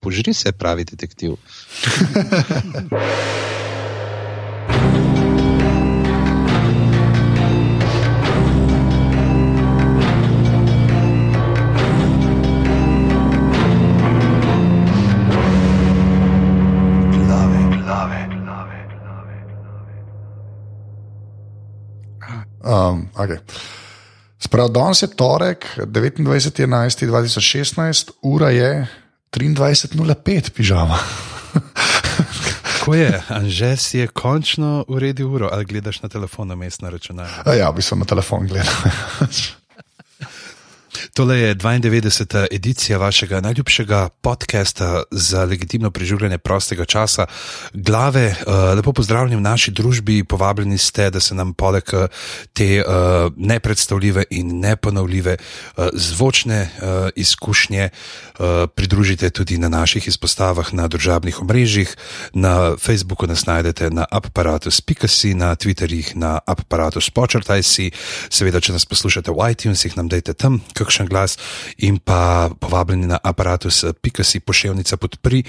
požri se, pravi detektiv. Um, okay. Sprav, danes je torek, 29.11.2016, ura je 23.05, pižama. Ko je, Anže si je končno uredil uro, ali gledaš na telefon, na mestno računalnik? Ja, bi se na telefon gledal. Tole je 92. edicija vašega najljubšega podcasta za legitimno preživljanje prostega časa. Glave, uh, lepo pozdravljeni v naši družbi, povabljeni ste, da se nam poleg eh, te uh, nepredstavljive in neponovljive zvočne izkušnje pridružite tudi na naših izpostavah na družabnih omrežjih. Na Facebooku nas najdete na aparatus.si, na Twitterjih na aparatus.počrtaj.si, seveda, če nas poslušate v iTunesih, nam dajte tam kakšen glas in pa povabljeni na aparatus, pika si pošiljnica podpri,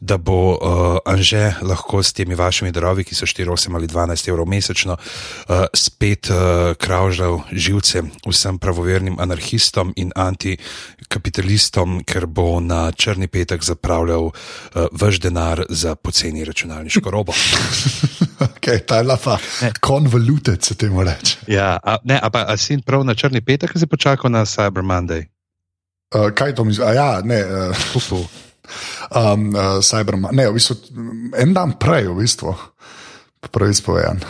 da bo uh, Anže lahko s temi vašimi darovi, ki so 4, 8 ali 12 evrov mesečno, uh, spet uh, kravžljal živce vsem pravovernim anarhistom in antikapitalistom, ker bo na črni petek zapravljal uh, vaš denar za poceni računalniško robo. okay, ta je lapa, konvolutec se temu reče. Ja, a, ne, a pa a si prav na črni petek, ki si počakal na Cyber Monday? Uh, kaj to misliš? Ja, ne. Uh, um, uh, Cyberman, ne, v bistvu en dan prej, v bistvu, prvi spovedan.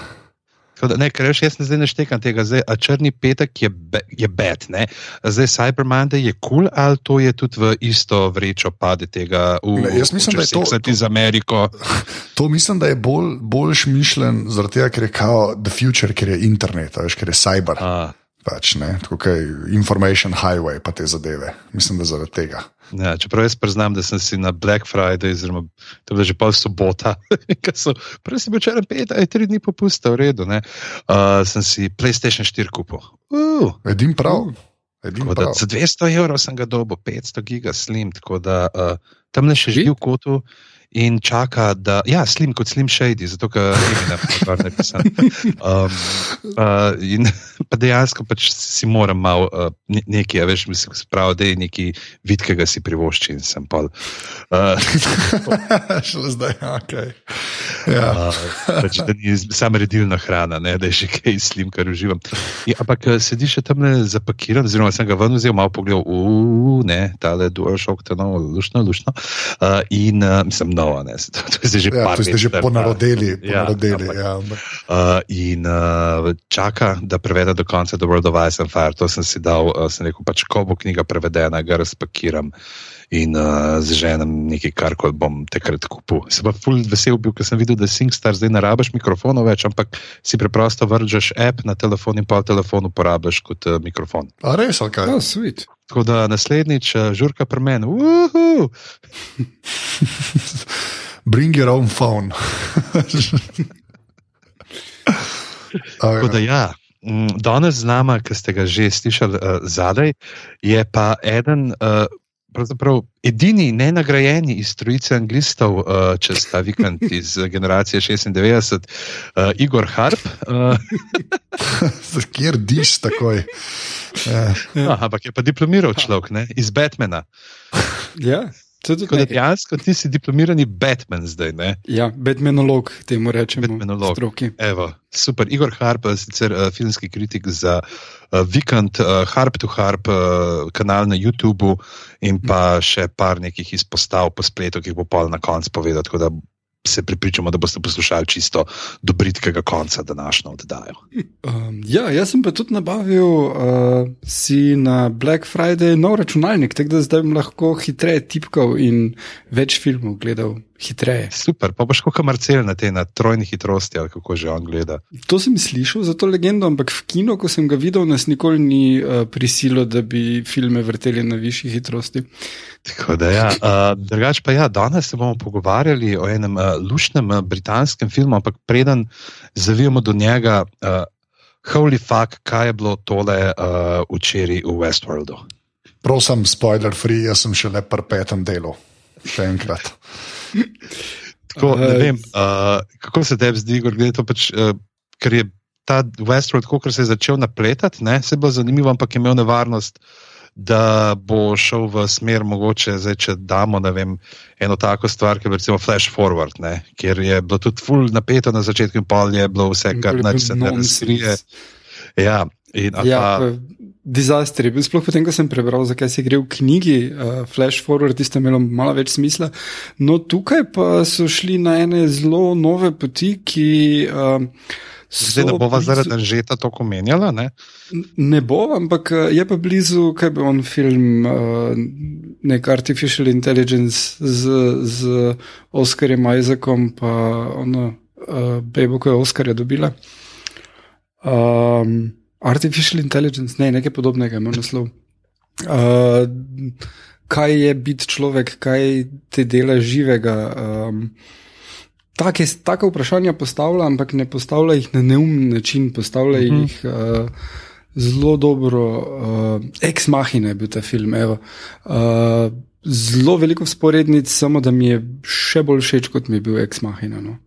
Ne, ker jaz ne zdaj ne štekam tega, zdaj, a črni petek je, be, je bed, ne? zdaj Cyberman je kul, cool, ali to je tudi v isto vrečo pade tega v ne, Jaz mislim, da je to za Ameriko. To mislim, da je bolj, boljš mišljen zaradi tega, ker je kao the future, ker je internet, veš, ker je cyber. A. Pač, ne, tako kot information highway, pa te zadeve. Mislim, da zaradi tega. Ja, čeprav jaz priznam, da sem si na Black Friday, oziroma to je bilo že pol sobota, prej sem bil včeraj pet, aj tri dni popusta, v redu, uh, sem si PlayStation 4 kupil. Uh, Edim prav. Edim prav. Za 200 evrov sem ga dobil, 500 giga slim, tako da uh, tam ne še živi v kotu in čaka, da ja, slim kot slim shady, zato ker ne kaj pisam. Um, uh, in pa dejansko pač si moram malo uh, nekaj, veš, mislim, sprav, da je nekaj vidkega si privošči in sem pol. Uh, Šele zdaj, ok. Ja. Uh, pač, da ni samo redilna hrana, ne, da je še kaj slim, kar uživam. Ja, ampak sedi še tam zapakiran, oziroma sem ga ven vzel, malo pogledal, uf, ne, tale dual to je novo, lušno, lušno. Uh, in uh, mislim, no, novo, ne, to, to je že ja, let. Že ponarodeli. Ja, ponarodeli ja, uh, in uh, čaka, da prevede do konca The World of Ice and Fire. To sem si dal, uh, sem rekel, pač ko bo knjiga prevedena, ga razpakiram. In uh, z ženom nekaj, kar bom takrat kupil. Se pa ful vesel bil, ker sem videl, da SingStar zdaj ne rabiš mikrofonov več, ampak si preprosto vržeš app na telefon in pa telefon uporabiš kot uh, mikrofon. A res, ali kaj? Oh, sweet. Tako da naslednjič, uh, žurka pri meni. Bring your own phone. Tako da ja. Danes z nami, ki ste ga že slišali uh, zadaj, je pa eden, uh, pravzaprav edini nenagrajeni iz trojice anglistov uh, čez ta vikend iz generacije 96, uh, Igor Harp. Uh. Kjer diš takoj? Ja. No, ampak je pa diplomiral človek ne? iz Batmana. Ja. Tako da dejansko ti si diplomirani Batman zdaj. Ne? Ja, Batmanolog, temu rečemo. Batmanolog. Evo, super. Igor Harp, sicer uh, filmski kritik za uh, Vikend, uh, Harp to Harp, uh, kanal na YouTubu in pa še par nekih izpostav po spletu, ki jih bo pa na koncu povedal se pripričamo, da boste poslušali čisto do britkega konca današnjo oddajo. Um, ja, jaz sem pa tudi nabavil uh, si na Black Friday nov računalnik, tako da zdaj lahko hitreje tipkal in več filmov gledal. Hitreje. Super, pa boš kot Marcel na tej na trojni hitrosti, ali kako že on gleda. To sem slišal za to legendo, ampak v kinu, ko sem ga videl, nas nikoli ni uh, prisilo, da bi filme vrteli na višji hitrosti. Tako da, ja. uh, drugač pa ja, danes se bomo pogovarjali o enem uh, lušnem uh, britanskem filmu, ampak preden zavijemo do njega, uh, holy fuck, kaj je bilo tole uh, včeraj v Westworldu. Prosim, spoiler free, jaz sem še le pri petem delu. še enkrat. Tako, ne vem, uh, kako se tebi zdi, da pač, uh, ker je ta Westworld, ko se je začel napletati, ne, se bo zanimivo, ampak je imel nevarnost, da bo šel v smer, mogoče zdaj, če damo vem, eno tako stvar, kot je recimo Flash Forward, ne, kjer je bilo tudi full napeto na začetku in pol je bilo vse, kar naj se ne razkrije. Ja, in, ja, pa, Disaster je bil sploh potem, ko sem prebral, zakaj se gre v knjigi uh, Flash Forward, tiste imelo malo več smisla. No, tukaj pa so šli na ene zelo nove poti, ki. Uh, Zdaj ne bova blizu... zaradi Anžeta to omenjala? Ne? ne bo, ampak eh, je pa blizu, kaj bi on film, uh, nek Artificial Intelligence z, z Oscarjem Isaacom, pa ono, uh, Bebo, ko je Oscarja dobila. Um, Artificial Intelligence, ne, nekaj podobnega, ima naslov. Uh, kaj je biti človek, kaj te dela živega? Um, take, take vprašanja postavlja, ampak ne postavlja jih na neumen način, postavlja uh mhm. -huh. jih uh, zelo dobro. Uh, ex machina je bil ta film. Uh, zelo veliko sporednic, samo da mi je še bolj všeč, kot mi je bil ex machina. No.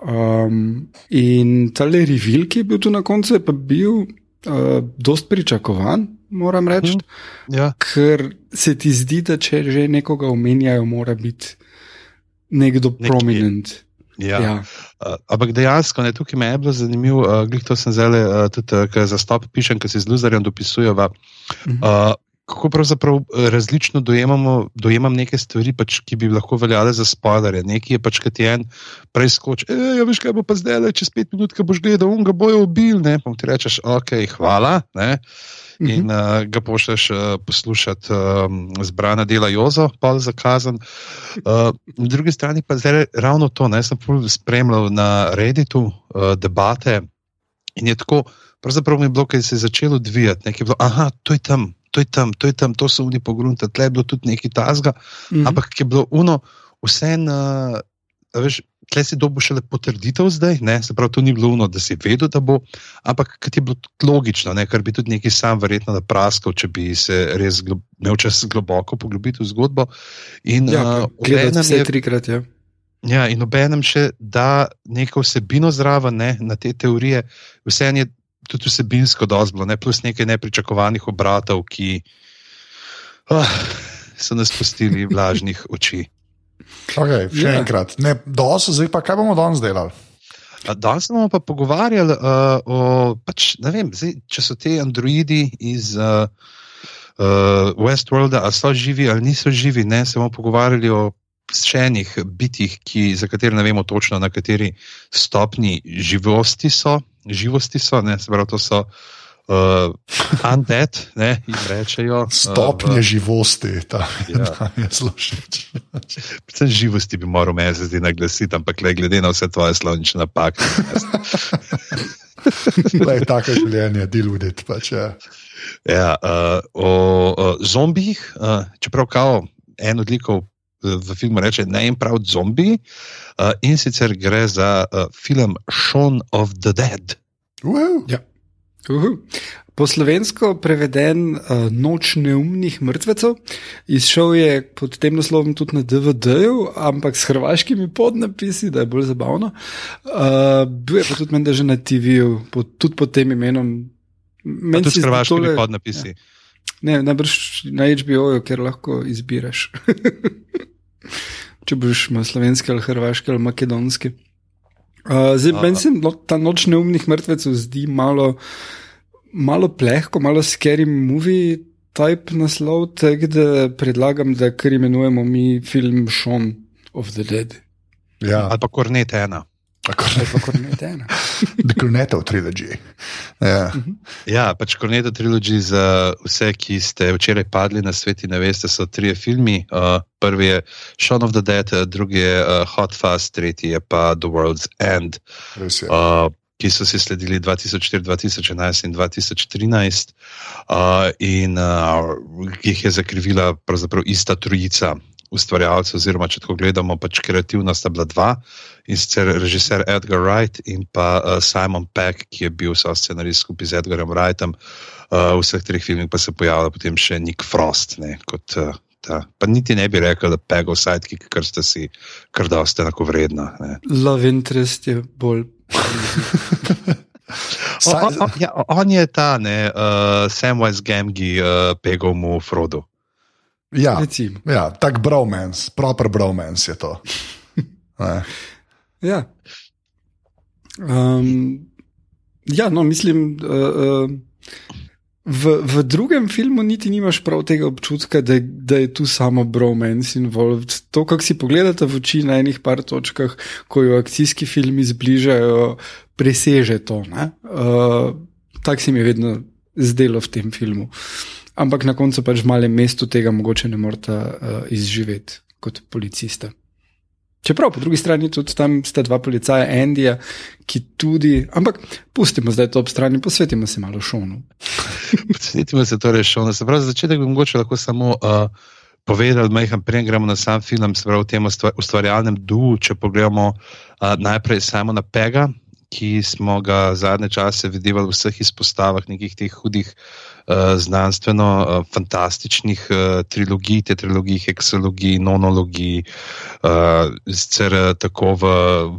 Um, in ta revil, ki je bil tu na koncu, je pa bil uh, dost pričakovan. Moram reči, mm, ja. ker se ti zdi, da če že nekoga omenjajo, mora biti nekdo Nekje. prominent. Ja. Ja. Uh, ampak dejansko, ne, tukaj me je bilo zanimivo, uh, glej, to sem zdaj uh, tudi uh, za stop pišem, ker se z Luzarjem dopisujeva. Uh, kako pravzaprav različno dojemamo, dojemam neke stvari, pač, ki bi lahko veljale za spoilerje. Nekaj je pač, ki ti en preskoč, ja, veš, kaj bo pa zdaj, čez pet minut, ko boš gledal, on ga bojo ubil, ne, pa ti rečeš, ok, hvala. Ne. In uh, ga pošlješ uh, poslušati um, zbrana dela Jozo, pa za kazan. Uh, na drugi strani pa zdaj ravno to, ne sem spremljal na Redditu uh, debate in je tako, pravzaprav mi je bilo, ker se je začelo odvijati, nekaj je bilo, aha, to je tam, to je tam, to je tam, to so oni pogrunta, tle je bilo tudi nekaj tasga, mm -hmm. ampak je bilo uno, vse na, veš, tle si dobil šele potrditev zdaj, ne? se pravi, to ni bilo uno, da si vedel, da bo, ampak kot je bilo logično, ne? kar bi tudi neki sam verjetno napraskal, če bi se res glo, imel čas globoko poglobiti v zgodbo. In, ja, uh, vse trikrat, ja. Ja, in obenem še da neko vsebino zraven ne, na te teorije, vse je tudi vsebinsko dozblo, ne, plus nekaj nepričakovanih obratov, ki oh, so nas pustili vlažnih oči. Okay, še yeah. Ja. enkrat, ne, dos, zdaj pa kaj bomo danes delali? Danes bomo pa pogovarjali uh, o, pač, vem, zdaj, če so ti androidi iz uh, uh, Westworlda, ali so živi ali niso živi. Ne, se bomo pogovarjali o še enih bitih, ki, za katere ne vemo točno, na kateri stopni živosti so živosti so, ne, se pravi, to so uh, undead, ne, jim rečejo. Uh, Stopnje uh, živosti, ta ja. je zelo všeč. Predvsem živosti bi moral me zdaj naglasiti, ampak le glede na vse tvoje slovnične napake. Le tako življenje, deluditi pač. Ja. Ja, uh, o, o zombijih, uh, čeprav kao en odlikov v filmu reče in prav zombiji, uh, in sicer gre za uh, film Shaun of the Dead. Ja. Po slovensko preveden uh, Noč neumnih mrtvecev, izšel je pod tem naslovom tudi na DVD-ju, ampak s hrvaškimi podnapisi, da je bolj zabavno. Uh, bil je pa tudi menda že na TV-ju, pod, tudi pod tem imenom. Meni tudi s hrvaškimi tole, podnapisi. Ja. Ne, najbrž na HBO-ju, ker lahko izbiraš. Če boš imel slovenski ali hrvaški ali makedonski. Uh, zdaj, meni se no, ta noč neumnih mrtvecev zdi malo, malo plehko, malo scary movie type naslov, tako da predlagam, da kar imenujemo mi film Shaun of the Dead. Ja. Ali pa Kornet ena. The Cornetto Trilogy. Ja, mhm. ja pač Cornetto Trilogy za vse, ki ste včeraj padli na svet in ne veste, so tri filme. Uh, prvi je Shaun of the Dead, drugi je uh, Hot Fast, tretji je pa The World's End. Uh, ki so si sledili 2004, 2011 in 2013, uh, in uh, jih je zakrivila pravzaprav ista trojica ustvarjalcev, oziroma če tako gledamo, pač kreativna sta bila dva in sicer režiser Edgar Wright in pa uh, Simon Peck, ki je bil scenarist skupaj z Edgarjem Wrightom. Uh, v vseh treh filmih pa se pojavlja potem še Nick Frost ne, kot uh, Ta. Pa niti ne bi rekel, da pego sidekick, ker ste si kar dosti enako vredna. Ne. Love interest je bolj. o, o, o, ja, on je ta, ne, uh, Samwise Gamgi, uh, pegel mu Frodo. Ja, ja tak bromance, proper bromance je to. ja. Um, ja, no, mislim. Uh, uh, V, v drugem filmu niti nimaš prav tega občutka, da, da je tu samo bromance involved. To, kar si pogledate v oči na enih par točkah, ko jo akcijski filmi zbližajo, preseže to. Uh, Tako se mi je vedno zdelo v tem filmu. Ampak na koncu pač v malem mestu tega mogoče ne morete uh, izživeti kot policista. Čeprav po drugi strani tudi tam sta dva policaja, Andija, ki tudi. Ampak pustimo zdaj to ob strani, posvetimo se malo šonu. posvetimo se torej šonu. Se pravi, za začetek bi mogoče lahko samo uh, povedali, majhen prej gremo na sam film, se pravi, v tem ustvarjalnem duhu, če pogledamo uh, najprej samo na Pega, ki smo ga zadnje čase videli v vseh izpostavah nekih teh hudih. Eh, znanstveno-fantastičnih eh, uh, trilogij, te trilogij, heksologij, nonologij, uh, sicer tako v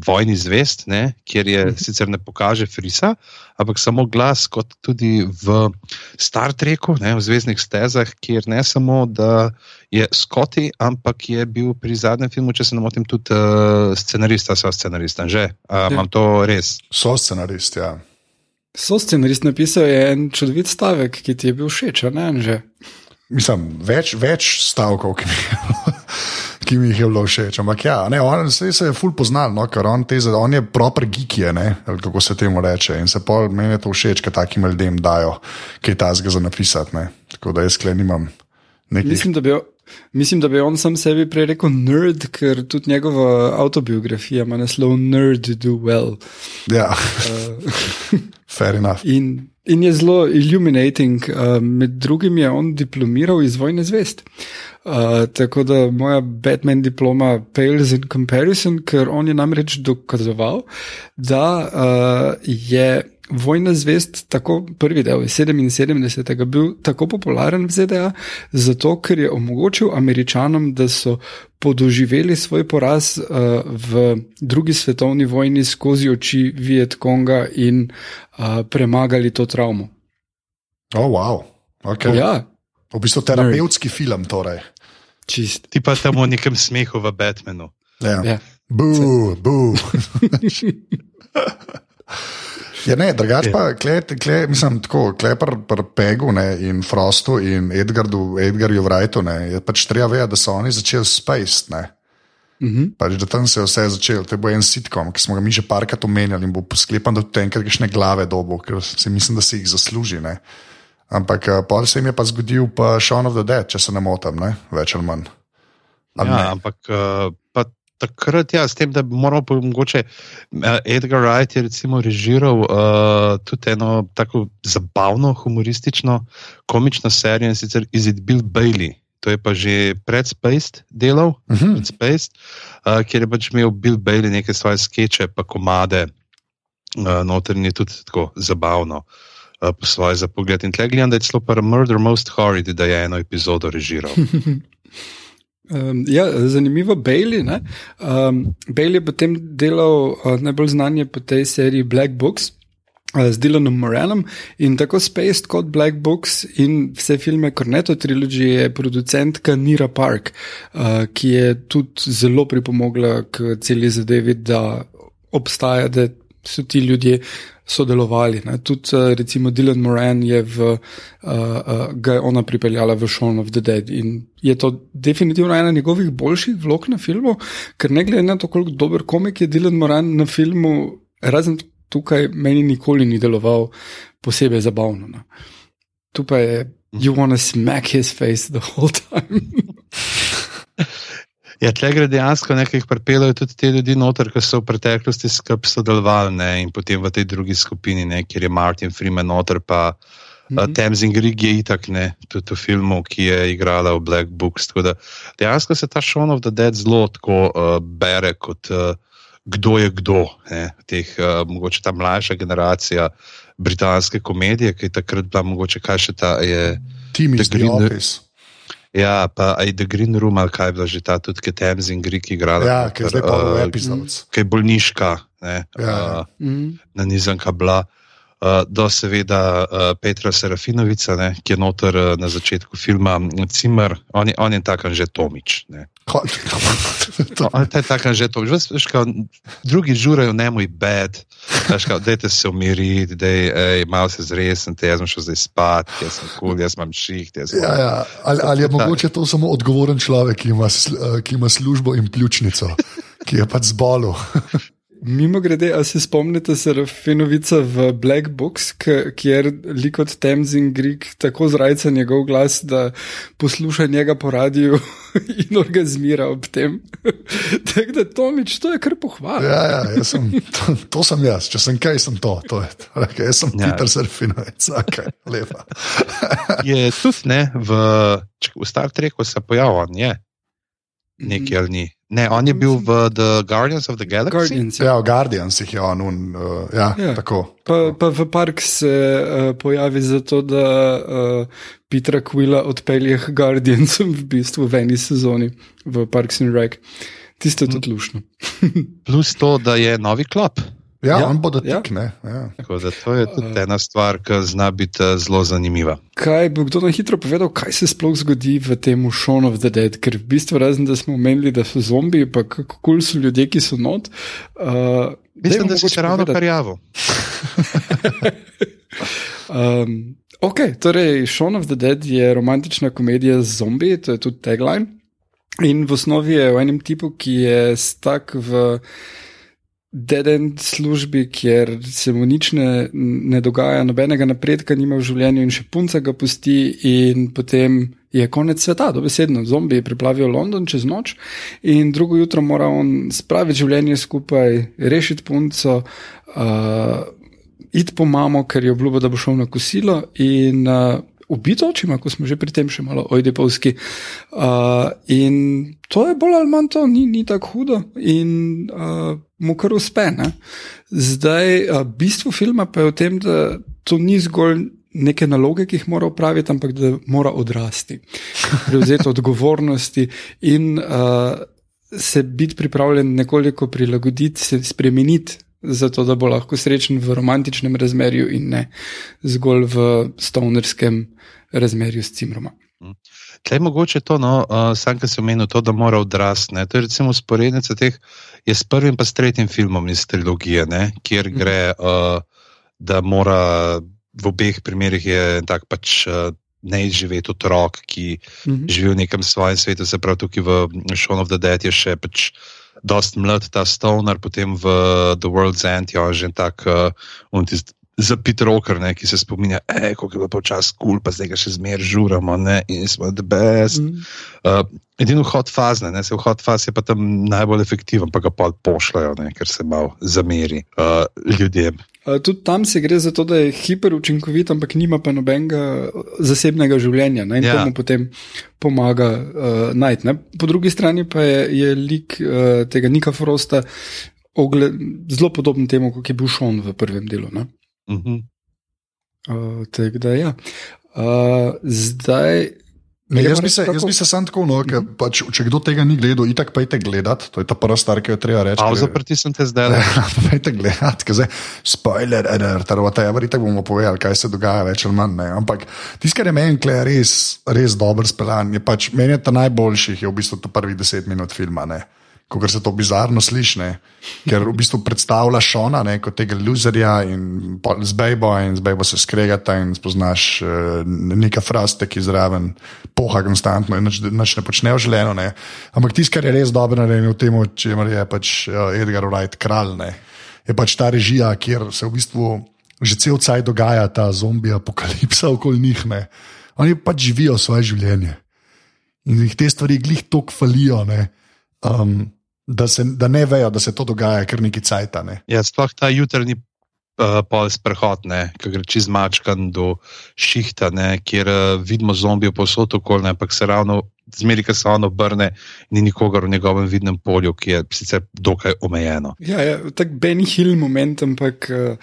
Vojni zvest, ne, kjer je mhm. sicer ne pokaže Frisa, ampak samo glas, kot tudi v Star Treku, ne, v Zvezdnih stezah, kjer ne samo da je Scotty, ampak je bil pri zadnjem filmu, če se ne motim, tudi uh, scenarista, so scenarista. Že? Uh, imam to res? So scenaristi, ja. So scenarist napisal en čudovit stavek, ki ti je bil všeč, ne že? Mislim, več, več stavkov, ki mi, ki mi jih je bilo všeč. Ampak ja, ne, on se, se je ful poznal, no, ker on, te, on je proper geekije, kako se temu reče. In se pa meni je to všeč, ker takim ljudem dajo kaj tasga za napisati. Ne. Tako da jaz sklenimam. Mislim, da bi Mislim, da bi on sam sebi prej rekel nerd, ker tudi njegova autobiografija ima naslov Nerd Do Well. Ja, uh, fair enough. In, in je zelo illuminating. Uh, med drugim je on diplomiral iz vojne zvest. Uh, tako da moja Batman diploma pales in comparison, ker on je namreč dokazoval, da uh, je. Vojna zvest, tako prvi del 77. bil tako popularen v ZDA, zato ker je omogočil američanom, da so podoživeli svoj poraz uh, v drugi svetovni vojni skozi oči Vietkonga in uh, premagali to travmo. Oh, wow. okay. ja. V bistvu terapevtski Nerd. film. Torej. Ti pa tam v nekem smehu v Batmanu. Ja, ja. bu, bu. Ja, ne, drugač pa, kle, kle, mislim, tako, klepar pri Pegu ne, in Frostu in Edgardu, Edgarju Wrightu, ne, je pač treba vedeti, da so oni začeli space. Mm -hmm. pač, da tam se je vse začelo, to bil en sitkom, ki smo ga mi že parkrat omenjali in bo sklepan, da tudi enkrat greš ne glave dobo, ker si mislim, da si jih zasluži. Ne. Ampak uh, pol se jim je pa zgodil pa Shaun of the Dead, če se ne motim, ne, več ali manj. Ali ja, ne? ampak uh, takrat, ja, s tem, da bi moral mogoče uh, Edgar Wright je recimo režiral uh, tudi eno tako zabavno, humoristično, komično serijo in sicer Is it Bill Bailey? To je pa že pred Spaced delal, uh mhm. -huh. pred Spaced, uh, kjer je pač imel Bill Bailey neke svoje skeče, pa komade, uh, notrni tudi tako zabavno. Po svoje za pogled. In tle gledam, da je celo pa Murder Most Horrid, da je eno epizodo režiral. Um, ja, zanimivo je Bailey. Um, Bailey je potem delal uh, najbolj znanje po tej seriji Black Books. Z Dylanom Moranom in tako Space kot Black Books in vse filme Cornetto trilogije je producentka Nira Park, uh, ki je tudi zelo pripomogla k celi zadevi, da obstaja, da so ti ljudje sodelovali. Ne. Tudi uh, recimo Dylan Moran je v, uh, uh, ga je ona pripeljala v Shaun of the Dead in je to definitivno ena njegovih boljših vlog na filmu, ker ne glede na to, koliko dober komik je Dylan Moran na filmu, razen tukaj meni nikoli ni deloval posebej zabavno. Ne. Tu pa je, you wanna smack his face the whole time. Ja, tle gre dejansko nekaj, kar pripeljejo tudi te ljudi noter, ki so v preteklosti skupaj sodelovali ne, in potem v tej drugi skupini, ne, kjer je Martin Freeman noter, pa mm -hmm. uh, Temzing Rig je itak, ne, tudi v filmu, ki je igrala v Black Books. Da, dejansko se ta Shaun of the Dead zelo tako uh, bere kot uh, kdo je kdo, ne, teh, uh, mogoče ta mlajša generacija britanske komedije, ki je takrat bila mogoče kaj še ta je. Tim iz The Office. Ja, pa aj The Green Room, ali kaj je bila že ta, tudi ki je Temzin Greek igrala. Ja, ki je zdaj pa v uh, epizodih. ki je bolniška, ne, Ja, uh, Mm. na nizanka bila. Uh, do seveda uh, Petra Serafinovica, ne, ki je noter uh, na začetku filma Cimer, on je, on je takan že Tomič. To, On je takan že Tomič. Veš, veš, kao, drugi žurajo, ne moj bed, dajte se umiriti, dej, ej, malo se zresnite, jaz sem šel zdaj spat, jaz sem kul, cool, jaz imam šiht. Jaz ja, ja. Ali, ali je mogoče to samo odgovoren človek, ki ima, eh, ki ima službo in pljučnico, ki je pač zbolel? Mimo grede, a se spomnite Serafinovica v Black Box, kjer lik od Temzin Greek tako zrajca njegov glas, da posluša njega po radiju in orgazmira ob tem. Tako da, Tomič, to je kar pohvala. Ja, ja, sem, to, to sem jaz, če sem kaj, sem to. to je, okay, jaz sem Ja. Peter Serfinovec, okay, lepa. Je tudi ne, v, v Star Treku se pojavil, on je nekaj ali ni. Ne, on je bil v The Guardians of the Galaxy. Guardians. Ja. Ja, v Guardians jih je on, un, uh, ja, Ja. ja. tako. Pa, pa v park se uh, pojavi zato, da uh, Petra Quilla odpelje k Guardiansom v bistvu v eni sezoni v Parks and Rec. Tisto je tudi lušno. Plus to, da je novi klop. Ja, Ja, on bo da ja. Ja. Tako to je tudi ena stvar, ki zna biti eh, zelo zanimiva. Kaj bo kdo na hitro povedal, kaj se sploh zgodi v tem Shaun of the Dead? Ker v bistvu, razen da smo omenili, da so zombiji, pa kako kul so ljudje, ki so not. Uh, Mislim, da si se ravno kar javil. Um, ok, torej Shaun of the Dead je romantična komedija z zombiji, to je tudi tagline. In v osnovi je o enem tipu, ki je stak v dead-end službi, kjer se mu nič ne, ne dogaja, nobenega napredka nima v življenju, in še punca ga pusti, in potem je konec sveta, dobesedno. Zombiji preplavijo London čez noč, in drugo jutro mora on spraviti življenje skupaj, rešiti punco. Uh, iti po mamo, ker je obljubil, da bo šel na kosilo, in uh, ubiti očima, ko smo že pri tem še malo ojdepovski. Uh, in to je bolj ali manj to, ni, ni tako hudo in uh, mu kar uspe. Ne? Zdaj, uh, bistvo filma pa je v tem, da to ni zgolj. Neke naloge, ki jih mora upraviti, ampak da mora odrasti, prevzeti odgovornosti in uh, se biti pripravljen nekoliko prilagoditi, se spremeniti, zato da bo lahko srečen v romantičnem razmerju in ne zgolj v stonerskem razmerju s cimroma. Tle je mogoče to, no, uh, sam, ki si omenil to, da mora odrasti. To je recimo sporednica teh, je s prvim pa s tretjim filmom iz trilogije, ne, kjer gre, uh, da mora v obeh primerih je tak pač. Uh, Neizživeti otrok, ki Mhm. živi v nekem svojem svetu, se pravi, tukaj v Shaun of the Dead je še pač dost mlad ta stoner, potem v The World's End je on že tak uh, on tist, zapit roker, ne, ki se spominja, ej, koliko je bilo počas kul, cool, pa zdaj ga še zmer žuramo, ne, in smo the best. Mhm. Uh, edino hod fazne, ne, se v hod faz je pa tam najbolj efektiven, pa ga pa pošljajo, ne, ker se malo zameri uh, ljudem. Uh, Tudi tam se gre za to, da je hiperučinkovit, ampak nima pa nobenega zasebnega življenja ne, in ja. to mu potem pomaga uh, najti. ne. Po drugi strani pa je, je lik uh, tega Nika Frosta ogle, zelo podoben temu, kot je bil Šon v prvem delu. ne. Uh -huh. Uh, tako da, ja. uh, zdaj. Ne, jaz, bi se, jaz bi se sam tako, no, ker pač, če kdo tega ni gledal, itak pejte gledat, to je ta prva stvar, ki jo treba reči. Pauza ker- pritisnem te zdaj. Ja, Pejte gledat, ker zdaj spoiler, alert, ali whatever, itak bomo povedali, kaj se dogaja, več ali manj. Ne. Ampak tisto, kar je meni kle res, res dobro speljan, je pač meni je ta najboljših, je v bistvu to prvih deset minut filma. Ne. Ko se to bizarno sliši, ne. ker v bistvu predstavlja Šona ne, kot tega loserja in z Bejbo in z Bejbo se skregata in spoznaš uh, neka fraste, ki zraven poha konstantno in nič ne počne v življenju. Ampak tisto, kar je res dobro narejeno v tem, čemer je pač uh, Edgar Wright kralj, ne, je pač ta režija, kjer se v bistvu že cel cajt dogaja ta zombi apokalipsa okoli njih. Ne. Oni pač živijo svoje življenje in jih te stvari glih toliko falijo. Um, Da, se, da ne vejo, da se to dogaja, ker neki cajt. Ne. Ja, sploh ta jutrni uh, pol sprehod, ki gre čez mačkan do šihta, ne, kjer uh, vidimo zombije posod okolje, ampak se ravno zmeri, ko se on obrne, ni nikogar v njegovem vidnem polju, ki je sicer dokaj omejeno. Ja, ja tak Benny Hill moment, ampak uh,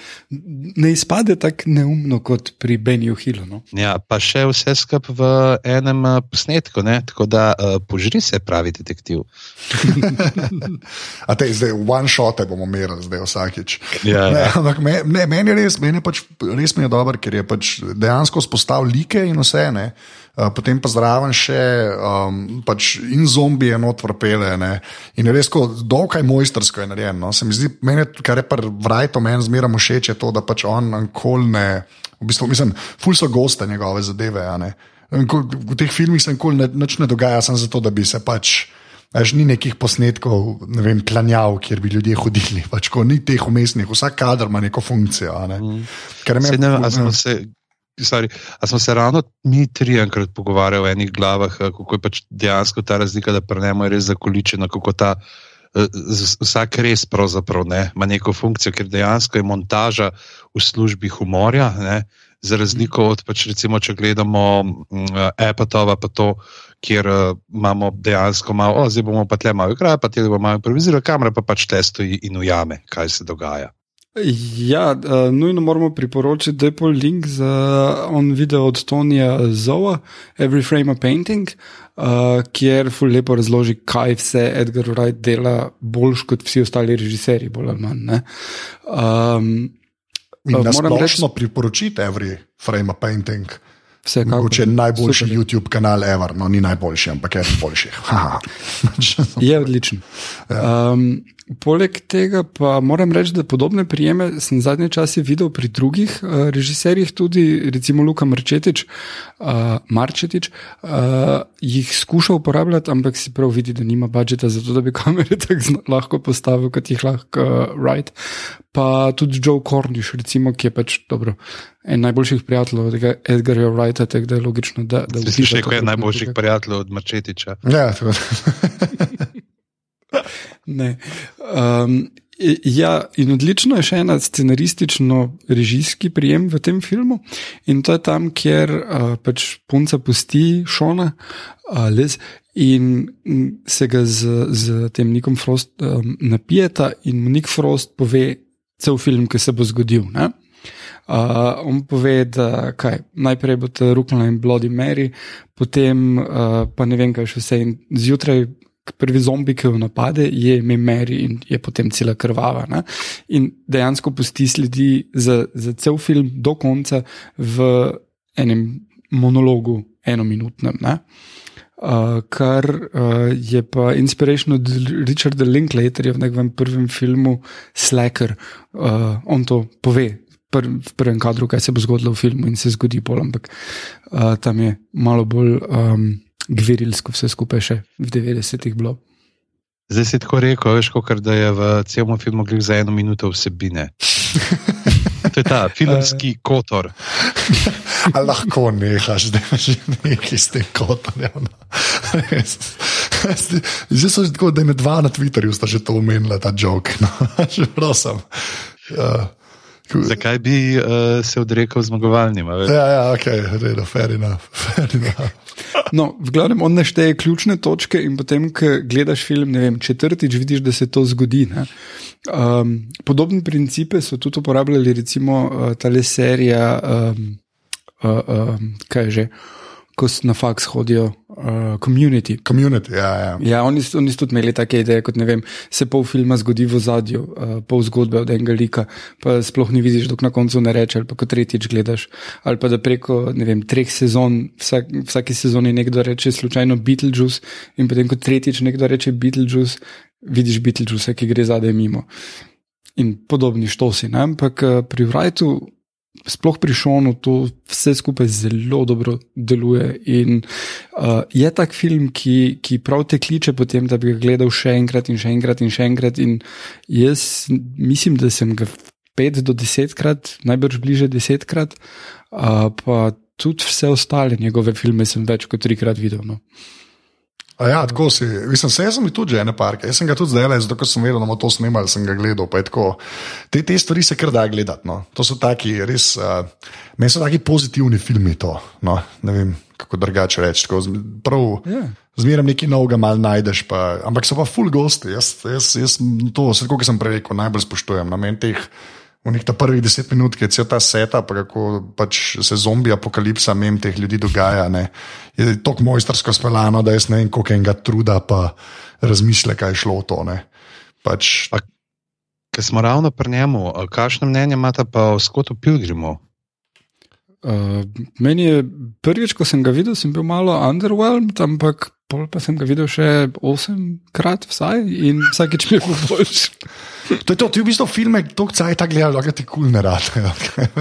ne izpade tako neumno kot pri Benny Hillu. No? Ja, pa še vse skupaj v enem uh, posnetku, ne? tako da uh, požri se, pravi detektiv. A te zdaj, one shot bomo merili, zdaj vsakič. Ja, ne, ja. ampak me, ne, meni je res, meni je pač, res mi je dobro, ker je pač dejansko spostavil like in vse. Ne? Eh, potem pa zraven še um, pač in zombije, not vrpele. Ne? In res, ko dokaj mojstrsko je narejeno. No? Se mi zdi, meni, kar je pa vrajto, meni zmeraj všeč, je to, da pač on kolne, v bistvu, mislim, ful so goste njegove zadeve. V teh filmih se nikoli nič ne dogaja, samo zato, da bi se pač. Až ni nekih posnetkov, ne vem, planjav, kjer bi ljudje hodili, pač ko ni teh umestnih, vsak kader ima neko funkcijo. Ne? Mm. Me, ne, smo se, sorry, smo se ravno mi tri enkrat pogovarjali v enih glavah, kako je pač dejansko ta razlika, da prenemo je res zakoličena, kako ta eh, vsak res pravzaprav ne, ima neko funkcijo, ker dejansko je montaža v službi humorja. Ne, Za razliko od, pač recimo, če gledamo Epatova, pa to, kjer uh, imamo dejansko malo, oh, zdaj bomo pa tle malo igrali, pa te bomo malo improvizirali, kamera pa pač testoji in ujame, kaj se dogaja. Ja, uh, nujno moramo priporočiti, da je pol link za on video od Tonija Zoa, Every Frame a Painting, uh, kjer ful lepo razloži, kaj vse Edgar Wright dela boljš kot vsi ostali režiserji, bolj ali manj. Um, moram reči, da priporočite Every Frame a Painting. Mogoče najboljši Super. YouTube kanal Ever, no ni najboljši, ampak je najboljši. je odličen. Ja. Um, Poleg tega pa moram reči, da podobne prijeme sem zadnje čase videl pri drugih uh, režiserjih, tudi recimo Luka Marčetič, uh, Marčetič uh, jih skuša uporabljati, ampak si prav vidi, da nima budžeta za to, da bi kamere tako lahko postavil, kot jih lahko uh, Wright. Pa tudi Joe Cornish, recimo, ki je pač dobro. En najboljših prijateljev od Edgarja Wrighta, tako da je logično, da da vsi. Slišiš, kaj je najboljših prijateljev od Marčetiča? Ja, Um, ja, in odlično je še ena scenaristično-režijski prijem v tem filmu. In to je tam, kjer uh, pač punca pusti šona, uh, les, in se ga z, z tem Nikom Frost um, napijeta, in mu Nik Frost pove cel film, ki se bo zgodil. Ne? Uh, on pove, da kaj, najprej bo to Rukla in Bloody Mary, potem uh, pa ne vem, kaj še vse. Zjutraj prvi zombi, ki jo napade, je ime Mary in je potem cela krvava. Ne? In dejansko pusti sledi za, za cel film do konca v enem monologu, enominutnem. Uh, kar uh, je pa inspiracijo od Richarda Linklaterja v njegovem prvem filmu Slacker. Uh, on to pove pr v prvem kadru, kaj se bo zgodilo v filmu in se zgodi pol, ampak uh, tam je malo bolj. Um, gverilsko vse skupaj še v 90-ih bilo. Zdaj si tako rekel, veš, kot da je v celem filmu gre za eno minuto vsebine. To je ta filmski kotor. A lahko nehaš, da imaš nekaj s tem kotorjem. No. Zdaj so že tako, da je dva na Twitterju sta že to omenila, ta jok. No. Že prosim. Uh. Zakaj bi uh, se odrekel zmagovalnim? Ja, ja, ok, redo, fair enough. Fair enough. No, v glavnem, on našteje ključne točke, in potem, ko gledaš film, ne vem, četrtič, vidiš, da se to zgodi. Um, podobne principe so tudi uporabljali, recimo, uh, ta le serija, um, uh, um, kaj je že ko na faks hodijo, uh, community. community ja, ja. ja, oni, oni so tudi imeli take ideje, kot vem, se pol filma zgodi v zadju, uh, pol zgodbe od enega lika, pa sploh ne vidiš, dok na koncu ne reče, ali pa kot tretjič gledaš. Ali pa da preko vem, treh sezon, vsak, vsake sezoni nekdo reče slučajno Beetlejuice, in potem kot tretjič nekdo reče Beetlejuice, vidiš Beetlejuice, ki gre zadaj mimo. In podobni štosi. Ne? Ampak uh, pri Wrightu sploh pri Šonu to vse skupaj zelo dobro deluje. In uh, je tak film, ki, ki prav te kliče potem, da bi ga gledal še enkrat in še enkrat in še enkrat. In jaz mislim, da sem ga pet do desetkrat, najbrž bliže desetkrat, uh, pa tudi vse ostale njegove filme sem več kot trikrat videl. No. A ja, tako si. Mislim, se, jaz sem tudi že ene parke. Jaz sem ga tudi zdaj, zato ker sem vedel, da bomo to snimali, sem ga gledal. Te, te stvari se kar da gledati. No. To so taki, res, uh, meni so taki pozitivni filmi. To, no. Ne vem, kako drugače reči. Prav, yeah. Zmeraj nekaj novega mal najdeš, pa, ampak so pa full gosti. Jaz, jaz, jaz to, kot sem prej rekel, najbolj spoštujem. Namen teh v njih ta prvih deset minut, ki je cel ta seta, pa kako pač se zombi apokalipsa, mem teh ljudi dogaja. Ne. Je tako mojstrsko speljano, da jaz ne vem, koliko enega truda pa razmišlja, kaj je šlo to. Pač... Ker smo ravno pri njemu, kakšno mnenje imate pa o Skotu Pilgrimu? Uh, meni je prvič, ko sem ga videl, sem bil malo underwhelmed, ampak pol pa sem ga videl še osemkrat, vsaj in vsakeč mi je bilo boljše. To je to, ti v bistvu filme, to kaj tako gledajo, da ti kul cool ne rade.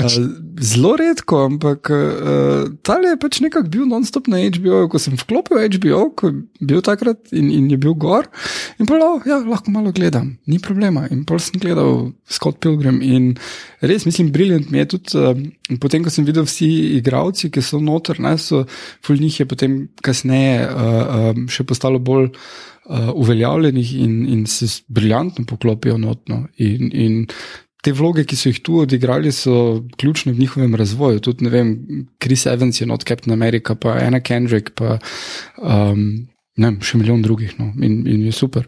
Zelo redko, ampak uh, ta je pač nekako bil non-stop na HBO. Ko sem vklopil HBO, ko je bil takrat in, in je bil gor, in pa oh, ja, lahko malo gledam, ni problema. In pol sem gledal Scott Pilgrim in res mislim, briljant mi je tudi. Uh, potem, ko sem videl vsi igravci, ki so noter, ne, so ful njih je potem kasneje uh, um, še postalo bolj uh, uveljavljenih in, in se briljantno poklopijo notno. In, in te vloge, ki so jih tu odigrali, so ključne v njihovem razvoju. Tudi, ne vem, Chris Evans je not Captain America, pa Anna Kendrick, pa um, ne vem, še milijon drugih. No. In, in je super.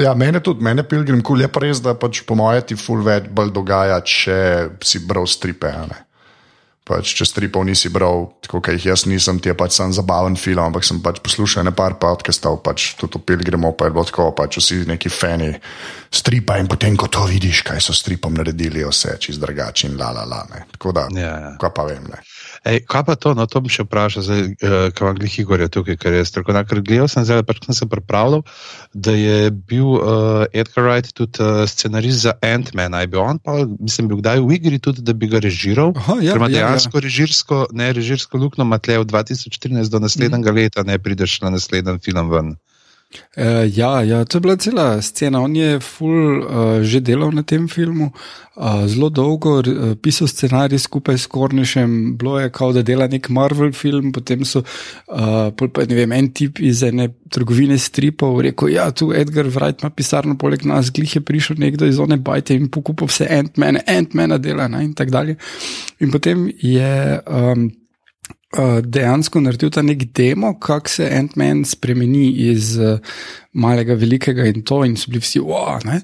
Ja, mene tudi, mene pilgrim, kul je pa res, da pač po mojem ti full več bolj dogaja, če si bral stripe. Ne? Pač, če stripov nisi bral, tako kot jih jaz nisem, ti je pač sam zabaven film, ampak sem pač poslušal nekaj podcastov, pač tudi opil gremo, pa je bilo tako, pač vsi neki fani stripa in potem, ko to vidiš, kaj so stripom naredili, vse čez drugače in la la la. Ne. Tako da, ja, ja. kaj pa vem. Ne. Ej, kaj pa to, no to bi še vprašal, uh, kaj vam glih Igor je tukaj, ker je strokovnjak. Ker gledal sem zdaj, pač sem se pripravljal, da je bil uh, Edgar Wright tudi uh, scenarist za Ant-Man. Je bil on, pa mislim, bil kdaj v igri tudi, da bi ga režiral. Aha, ja, ker ima ja, dejansko ja. režirsko, ne režirsko luknjo, Matlev 2014 do naslednjega mm. leta, ne prideš na naslednji film ven. Uh, ja, ja, to je bila cela scena. On je ful, uh, že delal na tem filmu, uh, zelo dolgo uh, pisal scenarij skupaj s Kornišem. Bilo je kao, da dela nek Marvel film, potem so uh, pa, ne vem, en tip iz ene trgovine stripov rekel: Ja, tu Edgar Wright ima pisarno, poleg nas, glih je prišel nekdo iz one bajte in pokupil vse Ant-Man, Ant-Man dela ne, in tako dalje. In potem je. Um, Eh, dejansko naredil ta nek demo, kako se Ant-Man spremeni iz uh, malega, velikega in to, in so bili vsi wow. Ne?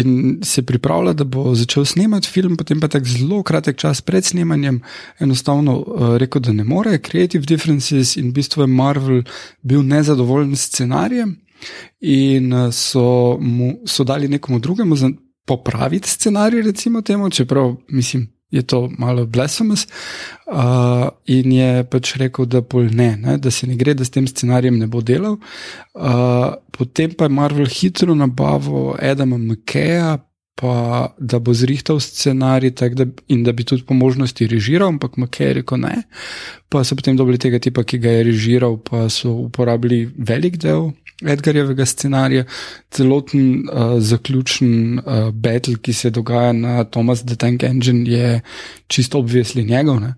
In se pripravlja, da bo začel snemati film, potem pa tako zelo kratek čas pred snemanjem, enostavno uh, rekel, da ne more, Creative Differences in v bistvu je Marvel bil nezadovoljen s scenarijem in uh, so, mu, so dali nekomu drugemu popraviti scenarij, recimo temu, čeprav mislim je to malo blasphemous. Uh, in je pač rekel, da, ne, ne, da se ne gre, da s tem scenarijem ne bo delal. Uh, potem pa je Marvel hitro nabavil Adama McKeja. Pa da bo zrihtal scenarij da, in da bi tudi po možnosti režiral, ampak Makej je rekel ne. Pa so potem dobili tega tipa, ki ga je režiral, pa so uporabili velik del Edgarjevega scenarija, celoten uh, zaključen uh, battle, ki se dogaja na Thomas the Tank Engine, je čisto obvisli njegov. Ne?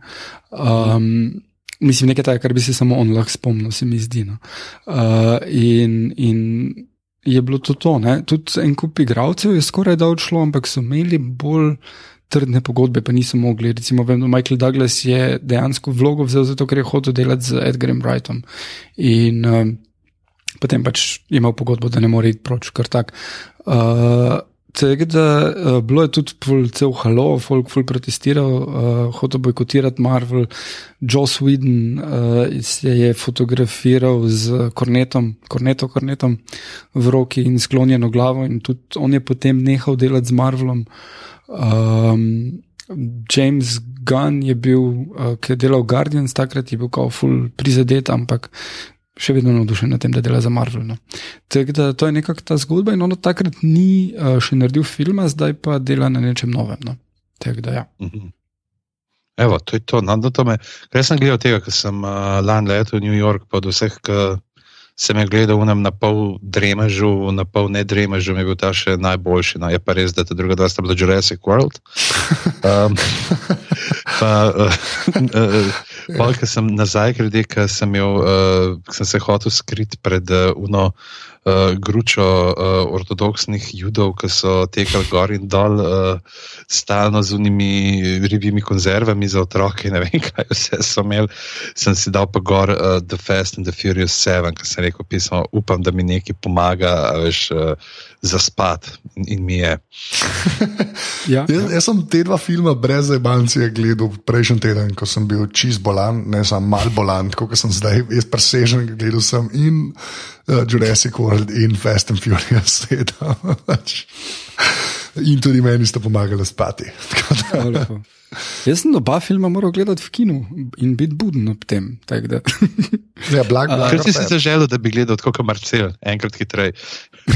Um, mislim, nekaj takega, kar bi se samo on lahko spomnil, se mi zdi. No? Uh, in, in je bilo to to. Ne? Tudi en kup igralcev je skoraj da odšlo, ampak so imeli bolj. Trdne pogodbe pa niso mogli. Recimo, vem, Michael Douglas je dejansko vlogo vzel zato, ker je hotel delati z Edgarjem Wrightom. In uh, potem pač imel pogodbo, da ne more iti proč, kar tak. Uh, Tega, da uh, bilo je tudi cel halo, folk ful protestiral, uh, hotel bojkotirati Marvel, Joss Whedon uh, se je fotografiral z kornetom, korneto, kornetom v roki in sklonjeno glavo in tudi on je potem nehal delati z Marvelom. Um, James Gunn je bil, uh, ki je delal Guardians, takrat je bil kao ful prizadet, ampak še vedno navdušen nad tem, da dela za Marvel. No. Da, to je nekako ta zgodba in ono takrat ni uh, še naredil filma, zdaj pa dela na nečem novem. No. Da, ja. Mhm. Evo, to je to. No, to me, kaj sem gledal tega, ker sem uh, lani letel v New York, pa od vseh, ki sem je gledal v na pol dremežu, na pol ne dremežu, mi je bil ta še najboljši. No, je pa res, da ta druga dva sta bila Jurassic World. Um, pa, uh, uh, pa, ker sem nazaj, ker sem, uh, sem se hotel skriti pred uh, uno uh, gručo uh, ortodoksnih judov, ki so tekali gor in dol, uh, stalno z unimi ribjimi konzervami za otroke. Ne vem, kaj vse so imeli. Sem si dal pa gor uh, The Fast and the Furious 7, ki sem rekel, pismo, upam, da mi nekaj pomaga. Veš, uh, za spat in, in mi je. ja, jaz, jaz sem te dva filma brez ebancije gledal prejšnji teden, ko sem bil čist bolan, ne samo mal bolan, kot sem zdaj, jaz presežen gledal sem in uh, Jurassic World in Fast and Furious. in tudi meni ste pomagali spati. Jaz sem oba filma moral gledati v kinu in biti buden ob tem. ja, blag, blag, Kaj si si zaželel, da bi gledal kot Marcel, enkrat hitreje?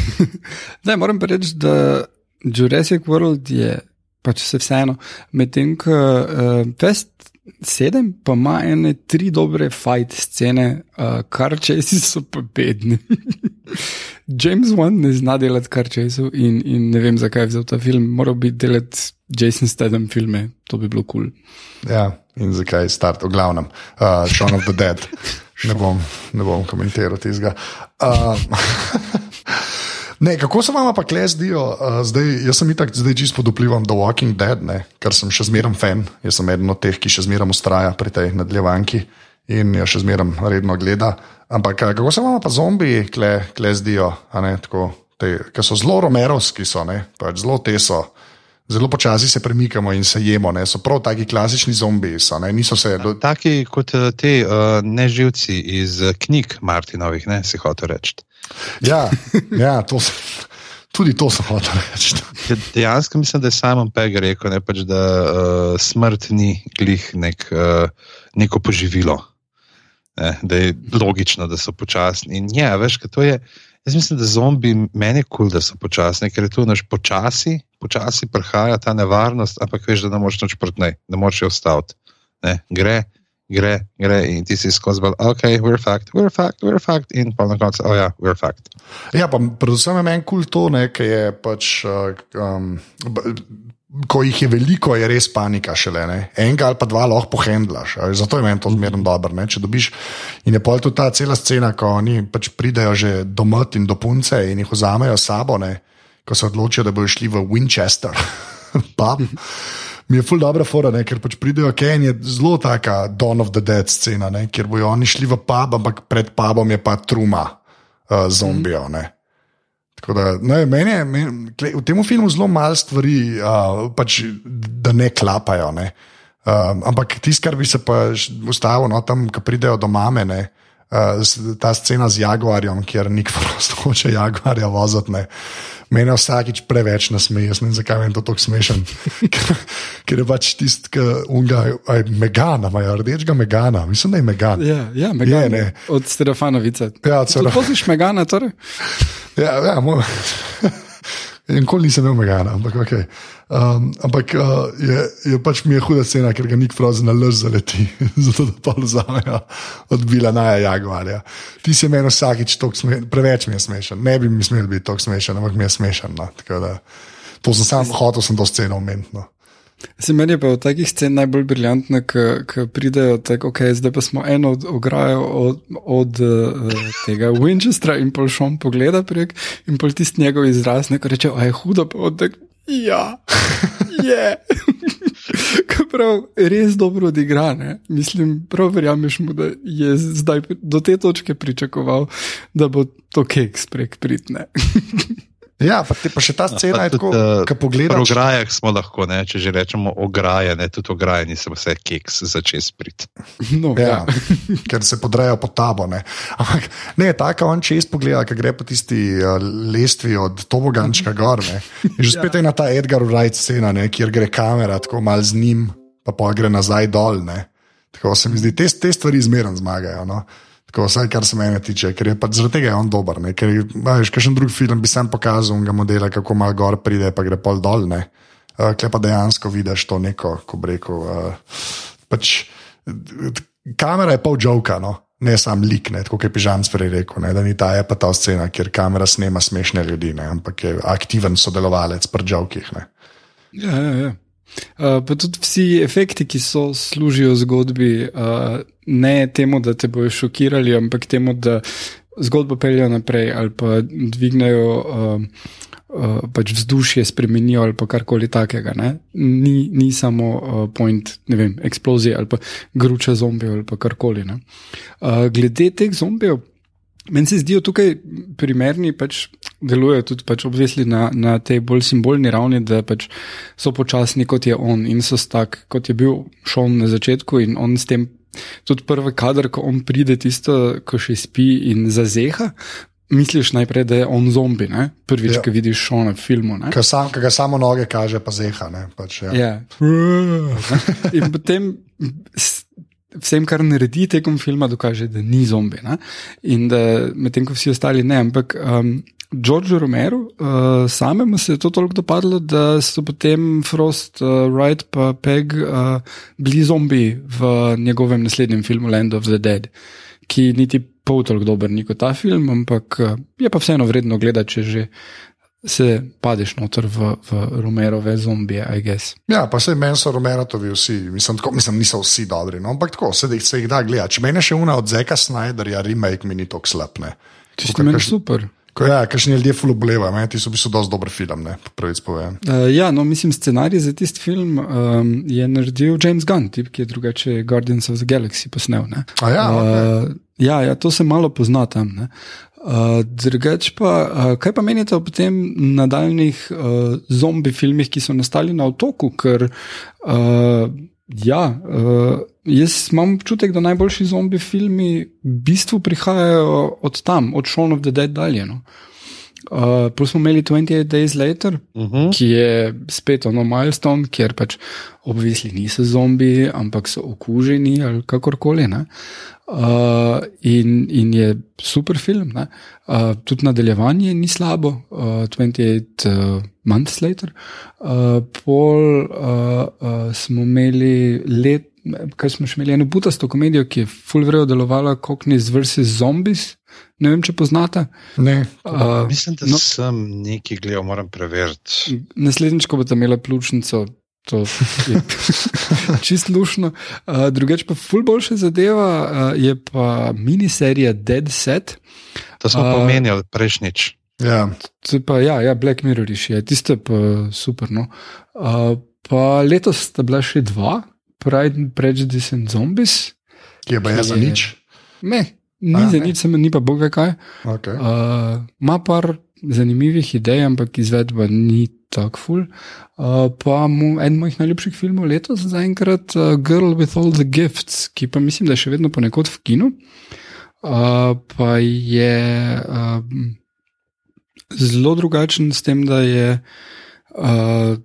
ne, moram pa reči, da Jurassic World je pač vse vseeno. Medtem ko uh, Fest 7 pa ima ene tri dobre fight scene, uh, kar česi so pa bedni. James Wan ne zna delati kar česov in, in ne vem, zakaj je vzel ta film. Moral bi delati Jason Statham filme, to bi bilo kul. Cool. Ja, in zakaj je start, v glavnem, uh, Shaun of the Dead. Ne bom, ne bom komentiral tega. Uh, Ne, kako se vam pa kle zdijo? Uh, zdaj, jaz sem itak zdaj čisto pod vplivom The Walking Dead, ne, ker sem še zmeraj fan. Jaz sem eden od teh, ki še zmeraj ustraja pri tej nadaljevanki in jo še zmeraj redno gleda. Ampak kako se vam pa zombiji kle, kle zdijo, ki so zelo romerovski, so, pač zelo te so. Zelo počasi se premikamo in se jemo, ne? so prav taki klasični zombiji. So, do... Taki kot ti uh, neživci iz knjig Martinovih, ne si hotel reči. Ja, ja to sem, tudi to sem hotel reči. Dejansko mislim, da je Simon Pegg rekel, ne, pač, da uh, smrt ni glih nek, uh, neko poživilo. Ne, da je logično, da so počasni. In ja, veš, to je. Jaz mislim, da zombi meni je kul, cool, da so počasni, ker je to naš počasi, počasi prihaja ta nevarnost, ampak veš, da ne moreš noč proti njej, ne moreš jo ustaviti. Gre, gre, gre in ti si skozi bolj, ok, we're fact, we're fact, we're fact, in pa na koncu, oh ja, we're fact. Ja, pa predvsem je meni kul to, ki je pač. Um, Ko jih je veliko, je res panika šele. Ne? Enega ali pa dva lahko pohendlaš. Zato je meni to zmerno dobro. Če dobiš in je pol tu ta cela scena, ko oni pač pridejo že domot in do punce in jih vzamejo sabo, ne? ko se odločijo, da bodo šli v Winchester. mi je ful dobro fora, ne? ker pač pridejo Ken, je zelo taka Dawn of the Dead scena, ne? kjer bojo oni šli v pub, ampak pred pubom je pa truma uh, zombijo. Mm. Da, ne, meni je meni, v tem filmu zelo malo stvari, uh, pač, da ne klapajo. Ne? Uh, ampak tisto, kar bi se pa ustavil, no, ko pridejo do mame, ne, uh, ta scena z Jaguarjem, kjer nik prosto hoče Jaguarja voziti. Mene vsakič preveč nasmeje, ne vem, zakaj je to tako smešen. ker je pač tisti, ki unga, aj Megana, imajo rdečega Megana, mislim, da je Megan. Ja, ja Megan, je, od Stefanovice. Ja, celo. Poznaš Megana, torej? ja, ja, moj. Nikoli nisem imel Megana, ampak ok. Um, ampak uh, je, je pač mi je huda cena, ker ga nik frozen na lž zaleti, zato da pa vzamejo odbila na Jaguarja. Ti si meni vsakič preveč mi je smešen. Ne bi mi smel biti tako smešen, ampak mi je smešen. No. Da, to sem sam hotel, sem to sceno omenil. No. Se meni je pa v takih scen najbolj briljantno, ko pridejo tako, ok, zdaj pa smo eno od ograjo od, od uh, tega Winchestra in pol šom pogleda prek in pol tisti njegov izraz, neko reče, a je hudo, pa od tega. Ja, je. prav, res dobro odigra. Mislim, prav verjameš mu, da je zdaj do te točke pričakoval, da bo to keks prek pritne. Ja, pa, te, pa še ta no, scena je tako, da pogledaš. Po ograjah smo lahko, ne, če že rečemo ograje, ne, tudi ograje niso vse keks začeti sprit. No, ja, ja. ker se podrejo pod tabo. Ne. Ampak ne, tako on čez pogleda, ki gre po tisti uh, lestvi od Tobogančka gor. Ne. Že spet ja. je na ta Edgar Wright scena, ne, kjer gre kamera tako mal z njim, pa pa gre nazaj dol. Ne. Tako se mi zdi, te, te stvari zmeraj zmagajo. No. Tako, vsaj kar se mene tiče, ker je pač zaradi tega on dober. Ne? Ker je še en drug film, bi sam pokazal, ga modela, kako malo gor pride, pa gre pol dol. Uh, eh, Klej pa dejansko vidiš to neko, ko reko. Uh, pač, kamera je pol joka, no? ne sam lik, ne, kot je Pižam prej rekel, ne, da ni ta je pa ta scena, kjer kamera snema smešne ljudi, ne, ampak je aktiven sodelovalec pri žavkih. Ja, ja, ja. Uh, pa tudi vsi efekti, ki so služijo zgodbi, uh, ne temu, da te bojo šokirali, ampak temu, da zgodbo peljejo naprej ali pa dvignejo. Uh, uh, pač vzdušje spremenijo ali karkoli takega. Ni, ni samo uh, point, ne vem, eksplozije ali pa gruča zombijev ali karkoli. Uh, glede teh zombijev. Meni se zdijo tukaj primerni, pač delujejo tudi pač obvesli na, na tej bolj simbolni ravni, da pač so počasni kot je on in so tak, kot je bil šon na začetku in on s tem. Tudi prvi kader, ko on pride, tisto, ko še spi in zazeha, misliš najprej, da je on zombi, ne? prvič, ja. ki vidiš šone v filmu. Ki sam, ga samo noge kaže, pa zeha. Pač, ja. Ja. In potem. Vsem, kar naredi tekom filma, dokaže, da ni zombi. Ne? In da medtem, ko vsi ostali ne. Ampak um, George Romero, uh, samemu se je to toliko dopadlo, da so potem Frost, uh, Wright in Peg uh, bili zombi v njegovem naslednjem filmu Land of the Dead, ki niti pol toliko dober ni kot ta film, ampak eh, je pa vseeno vredno gledati, če že se padeš noter v, v Romerove zombije, I guess. Ja, pa se meni so Romerovi vsi, mislim, tako, mislim, niso vsi dobri, no? ampak tako se, se jih da gledati. Če meni še una od Zeka Snyderja, remake mi ni tako slabne. Tisti meni super. Ko ja, kakšni ljudje fulublevajo, ti so bili dosti dober film, ne, pravic povem. Uh, ja, no, mislim, scenarij za tisti film um, je naredil James Gunn, tip, ki je drugače Guardians of the Galaxy posnel. Ja, okay. uh, Ja, ja, to se malo pozna tam. Uh, drugač pa, uh, kaj pa menite o tem nadaljnih uh, zombi filmih, ki so nastali na otoku? Ker, uh, ja, uh, jaz imam občutek, da najboljši zombi filmi v bistvu prihajajo od tam, od Shaun of the Dead dalje. No? Uh, Plus smo imeli 28 Days Later, uh mhm. -huh. ki je spet ono milestone, kjer pač obvisli niso zombi, ampak so okuženi ali kakorkoli. Uh, in, in je super film. Uh, tudi nadaljevanje ni slabo, uh, 28 uh, Months Later. Uh, pol uh, uh, smo imeli let. Kaj smo še imeli, eno butasto komedijo, ki je fulvrejo delovala, kot ni z vrsti zombies, Ne vem, če poznate. Ne. Uh, Mislim, da no, sem nekaj gledal, moram preveriti. Naslednjič, ko boste imeli pljučnico, to je čist lušno. Uh, drugeč pa ful boljša zadeva uh, je pa miniserija Dead Set. To smo uh, pomenjali prejšnjič. Ja. Pa, ja, ja, Black Mirror je, tiste pa super. No. Uh, pa letos sta bila še dva, Pride, Prejudice and Zombies. Ki je pa jaz za nič. Ne, Ni za nič, sem ni pa boga kaj. Okay. Uh, ma par zanimivih idej, ampak izvedba ni tako ful. Uh, pa mu, en mojih najljubših filmov letos zaenkrat uh, Girl with All the Gifts, ki pa mislim, da je še vedno ponekod v kinu. Uh, pa je uh, zelo drugačen s tem, da je. Uh,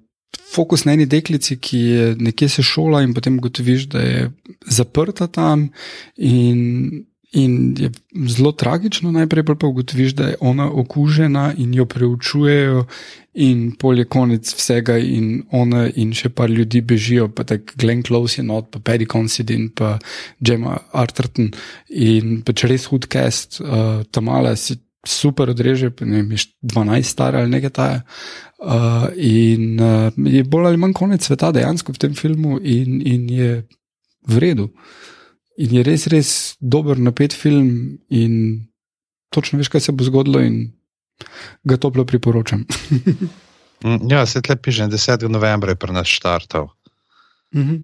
Fokus na eni deklici, ki je nekje se šola, in potem ugotoviš, da je zaprta tam, in In je zelo tragično, najprej pa ugotoviš, da je ona okužena in jo preučujejo, in pol je konec vsega, in ona in še par ljudi bežijo, pa tako Glenn Close je not, pa Paddy Considine, pa Gemma Arterton in pač res hud cast, uh, ta mala si super odreže, ne vem, 12 star ali nekaj taja. Uh, in uh, je bolj ali manj konec sveta dejansko v tem filmu, in, in je v redu. In je res, res dober, napet film, in točno veš, kaj se bo zgodilo, in ga toplo priporočam. Mm, ja, se tle piše, 10. novembra je pri nas štartov. Uh -huh.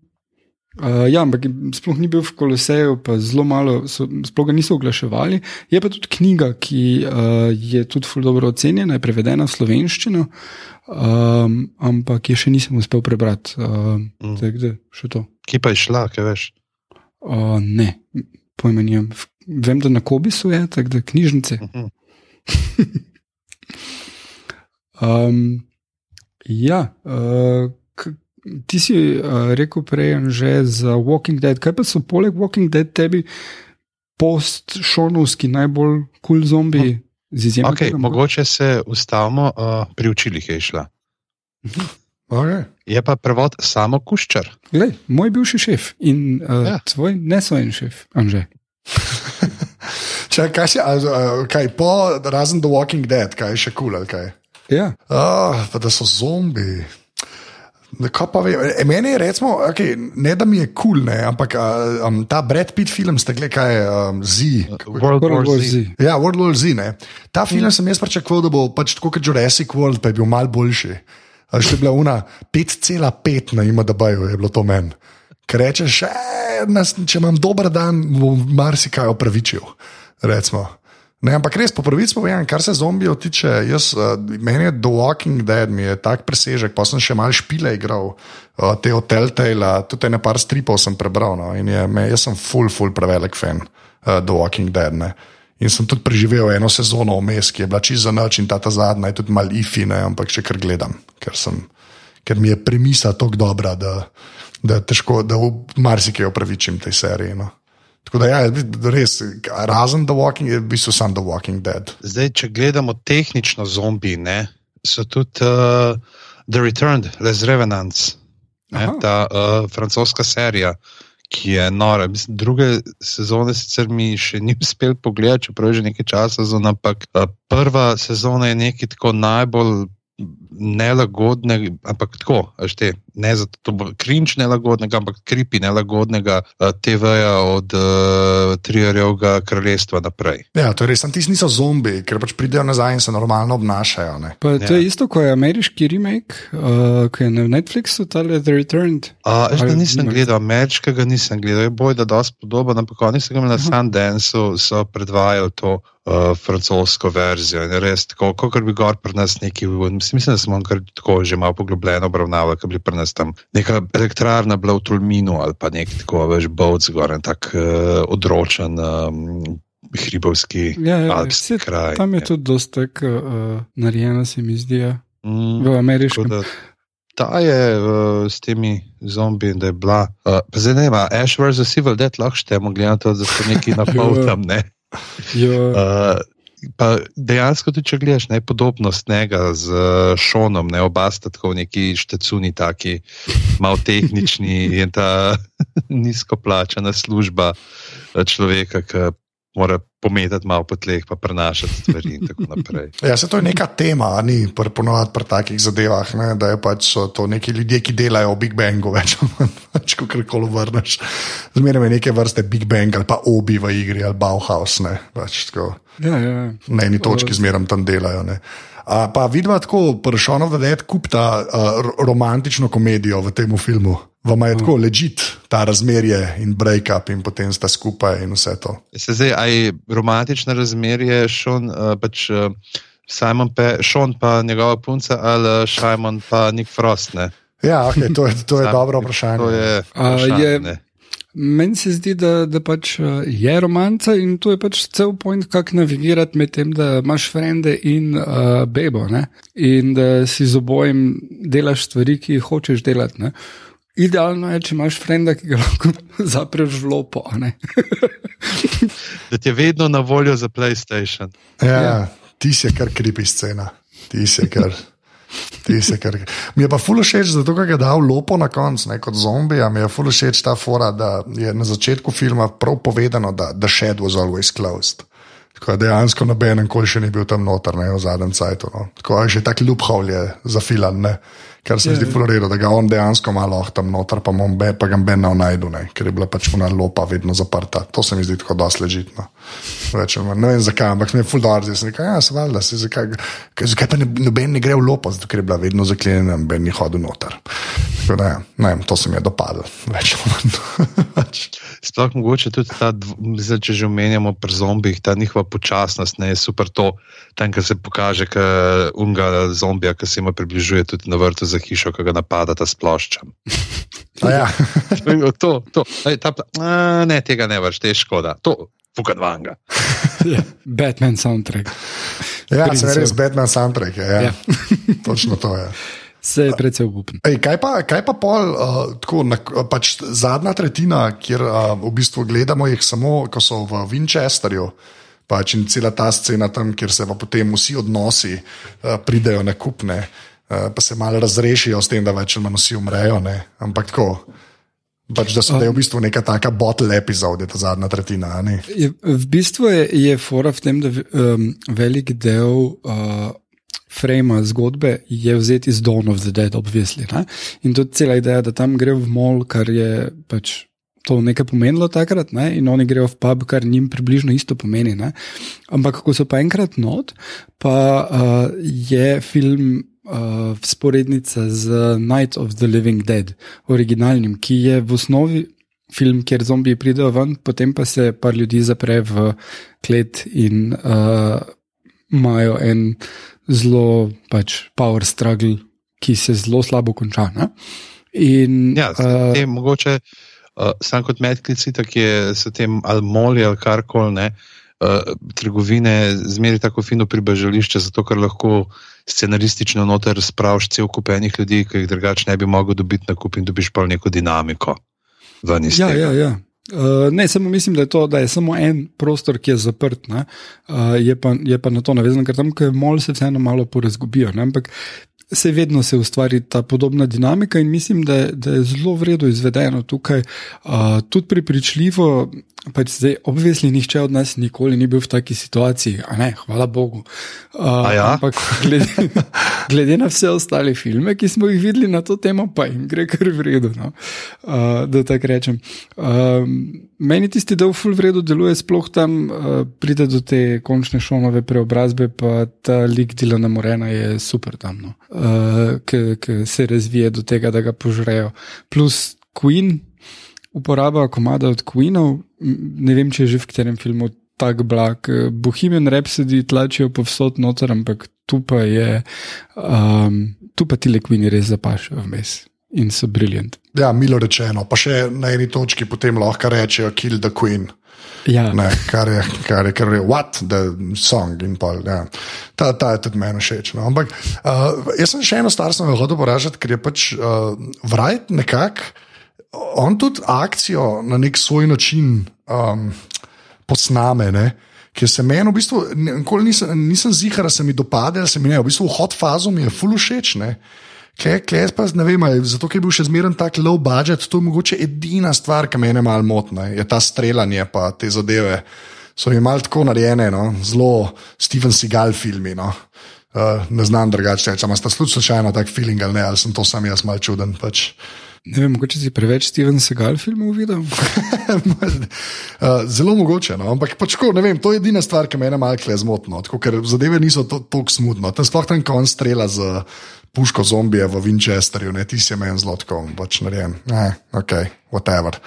Uh, ja, ampak sploh ni bil v Koloseju, pa zelo malo, so, sploh ga niso oglaševali. Je pa tudi knjiga, ki uh, je tudi zelo dobro ocenjena, je prevedena v slovenščino, um, ampak je še nisem uspel prebrati. Uh, mm. Da, še to. Kje pa je šla, kaj veš? Uh, ne, pojma nimam. Vem, da na Kobisu je, tako da knjižnice. um, ja, uh, ti si uh, rekel prej že za Walking Dead. Kaj pa so poleg Walking Dead tebi post-šonovski najbolj kul cool zombi? Hm. Okay, mogoče se ustavimo, uh, pri učilih je šla. Mhm. Okay. Je pa prevod samo kuščar. Glej, moj bivši šef in uh, ja. tvoj nesvojen šef, Anže. Če, kaj, si, a, a, kaj po razen The Walking Dead, kaj še kul cool, ali kaj? Ja. Oh, pa da so zombi. Ne, vem, e, Meni je recimo, okay, ne da mi je kul, cool, ampak uh, um, ta Brad Pitt film, ste gledali, kaj je um, Z. World War World War Z. Z. Ja, World War Z. Ne. Ta film sem jaz pričakoval, da bo pač tako kot Jurassic World, pa je bil mal boljši. A še je bila una 5,5 na ima, da bajo je bilo to meni. Ker rečeš, "E, nas, če imam dober dan, bom marsikaj opravičil. Recimo. Ne, ampak res, po pravici povem, kar se zombijev tiče, jaz, uh, meni je The Walking Dead, mi je tak presežek, pa sem še malo špile igral, uh, te od Telltale, tudi ne par stripov sem prebral. No, in je, me, jaz sem full, full prevelik fan uh, The Walking Dead. Ne. In sem tudi preživel eno sezono vmes, ki je bila čisto za noč in ta, ta zadnja je tudi malo ifine, ampak še kar gledam, ker, sem, ker mi je premisa tako dobra, da, da, težko, da marsikaj opravičim tej seriji. No. Tako da, ja, res, razen The Walking, je v bistvu sam The Walking Dead. Zdaj, če gledamo tehnično zombi, ne, so tudi uh, The Returned, Les Revenants, ne, Aha. ta uh, francoska serija, ki je nora. Mislim, druge sezone sicer mi še ni uspel pogledati, čeprav je že nekaj časa zunaj, ampak uh, prva sezona je nekaj tako najbolj nelagodnega, ampak tako, a šte, ne zato, to bo krinč nelagodnega, ampak kripi nelagodnega TV-ja od uh, Triarjevega kraljestva naprej. Ja, to je res, samo ti niso zombi, ker pač pridejo nazaj in se normalno obnašajo. Ne. Pa to Ja. je isto, kot je ameriški remake, uh, ki je na Netflixu, tale The Returned. Uh, jaz ga Ali nisem nimaš? gledal, ameriškega nisem gledal, je boj, da je dosti podoben, ampak oni so ga imeli na Sundanceu, so predvajali to uh, francosko verzijo. In res tako, kot bi gor pri nas neki, mislim, da smo kar tako že malo poglobljeno obravnavali, kot bi pri nas tam neka elektrarna bila v Tulminu ali pa nek tako več bovc gor, en tak uh, odročen. Um, Hribovski, Ja, ja, alpski kraj. Tam je ja. tudi dosta uh, narejeno, se mi zdi, ja. Mm. v ameriškem. Da Ta je uh, s temi zombiji, da je bila. Uh, zdaj ne vem, Ash vs. Civil Dead lahko štejemo, glede na to, da so neki na pol tam. Ne? Jo, Uh, pa dejansko tudi, če gledaš ne, podobnost njega z Šonom, ne oba sta tako neki štecuni, taki malo tehnični in ta nizko plačana služba eh, človeka, ki mora pometati malo po tleh, pa prenašati stvari in tako naprej. Ja, se to je neka tema, a ni ponovadi pri takih zadevah, ne, da je pač so to neki ljudje, ki delajo v Big Bangu, več pač ko karkoli vrneš. Zmeraj je neke vrste Big Bang ali pa obi v igri ali Bauhaus, ne, pač tako. ja, ja. na eni točki zmeraj tam delajo. Ne. A, pa vidva tako, pršonov, da je kupta uh, romantično komedijo v tem filmu. Vam je tako ležit ta razmerje in break-up, in potem sta skupaj in vse to. Se zdaj, aj romantično razmerje, šon, uh, pač uh, Simon, Pe, Šon pa njegova punca ali Šajmon pa Nick Frost. Ne? Ja, okay, to je, to je Sam- dobro vprašanje. To je, A, vprašanje, je- ne. Meni se zdi, da, da pač uh, je romanca in to je pač cel point, kako navigirati med tem, da imaš frende in uh, bebo. Ne? In da si z obojim delaš stvari, ki jih hočeš delati. Ne? Idealno je, če imaš frenda, ki ga lahko zapreš v lopo. a ne. Da ti je vedno na voljo za PlayStation. Ja, ja. Ti si kar kripi scena. Ti si kar. Ti si kar. Mi je pa fulo všeč, zato ker ga je dal lopo na koncu, ne kot zombija. Mi je fulo všeč ta fora, da je na začetku filma prav povedano, da the shed was always closed. Tako da dejansko noben kol še ni bil tam noter, ne v zadnjem cajtu. No. Tako je že tak loophole je zafilan, ne. Kar se mi zdi fulo redo, da ga on dejansko malo oh, tam noter, pa, be, pa ga ben ne najdu, ne. ker je bila pač ona lopa vedno zaprta. To se mi zdi tako dosti ležitno. Rečem, ne vem zakaj, ampak full dobro, zdaj sem rekel, ja, se valjda, se zakaj, kaj, zakaj pa ne, noben ne gre v lopo, zato ker je bila vedno zaklenjena noben ni hodil noter. Tako da, ja, ne vem, to se mi je dopadlo, manj. Pač, Sploh mogoče tudi ta, zdaj, če že omenjamo pri zombijih, ta njihova počasnost, ne je super to, tam, ko se pokaže, ka unga zombija, ki se jim približuje tudi na vrtu za hišo, ki ga napada ta sploščam. A ja, to, to, ej, ta, a, ne, tega ne vrš, te je škoda. To, fukan vanga. Ja. Batman soundtrack. ja se je res Batman soundtrack, je, ja. Ja. točno to je. Vse je precej obupen. Ej, kaj, pa, kaj pa pol, uh, tako, na, pač zadnja tretjina, kjer uh, v bistvu gledamo jih samo, ko so v Winchesterju, pač in cela ta scena tam, kjer se pa potem vsi odnosi uh, pridejo na kupne, uh, pa se malo razrešijo s tem, da več ali manj vsi umrejo. Ne? Ampak tako, Pač, da so da je v bistvu neka taka bottle epizode, ta zadnja tretjina. a ne? Je, v bistvu je, je fora v tem, da um, velik del uh, frama zgodbe je vzet iz Dawn of the Dead, obvisli. In tudi cela ideja, da tam gre v mall, kar je pač. To nekaj pomenilo takrat, ne? in oni grejo v pub, kar njim približno isto pomeni. Ne? Ampak, ko so pa enkrat not, pa uh, je film uh, sporednica z Night of the Living Dead, originalnim, ki je v osnovi film, kjer zombiji pridejo ven, potem pa se par ljudi zapre v klet in uh, imajo en zelo pač power struggle, ki se zelo slabo konča. Ne? In, Ja, uh, tem, mogoče uh, sam kot medklici, ki je s tem ali moli ali karkoli, ne, uh, trgovine zmeri tako fino pribežališče, zato ker lahko scenaristično noter spraviš cel kup enih ljudi, ki jih drugače ne bi mogel dobiti na kup in dobiš pa neko dinamiko. Ja, tega. ja, ja. Uh, ne, samo mislim, da je, to, da je samo en prostor, ki je zaprt, uh, je, pa, je pa na to navezan, ker tam, ko je mol, se vseeno malo porazgubijo. Ne? Ampak se vedno se ustvari ta podobna dinamika in mislim, da da je zelo vredno izvedeno tukaj, uh, tudi prepričljivo. Pač zdaj, obvisli, nihče od nas nikoli ni bil v taki situaciji, a ne, hvala Bogu. Uh, A ja? Ampak glede, glede na vse ostale filme, ki smo jih videli na to temo, pa jim gre kar v redu. No? Uh, da tako rečem. Um, meni tisti del ful v redu deluje, sploh tam uh, pride do te končne šonove preobrazbe, pa ta lik Dilana Morena je super tam, no? Uh, ki se razvije do tega, da ga požrejo. Plus Queen, uporaba komada od Queenov, ne vem, če je že v katerem filmu tak blag. Bohemian Rhapsody tlačijo povsod noter, ampak tu pa je, um, tu pa ti le Queeni res zapašajo vmes in so briljant. Ja, milo rečeno. Pa še na eni točki potem lahko rečejo Kill the Queen. Ja, Ne, kar je, kar je, kar je, what the song in pol. Ja. Ta, ta je tudi meni všeč. No. Ampak uh, jaz sem še eno stvar, sem hotel poražati, ker je pač uh, vrajt nekako, on tudi akcijo na nek svoj način um, posname. Ne. Ker se meni v bistvu, nikoli nisem, nisem zihar, da se mi dopade, da se mi ne, v bistvu v hot fazu mi je fulu všeč. ne. Klej, klej, pa ne vem, ali zato je bil še zmeren tak low budget, to je mogoče edina stvar, ki me je malo motna, je ta streljanje, pa te zadeve. So jim malo tako narejene, no? zelo Steven Seagal filmi. No? Uh, ne znam drugače reči, ali ste slučajno tak feeling ali ne, ali sem to sam jaz mal čuden. Pač. Ne vem, mogoče si preveč Steven Seagal filmov videl. Uh, zelo mogoče, no? ampak pač, ko, ne vem, to je edina stvar, ki me je malo zmotila, ker zadeve niso tako smutno. Tam sploh tam, ko on strela z puško zombije v Winchesterju, ne ti si meni zelo tako, pač narejen. Eh, ok, whatever.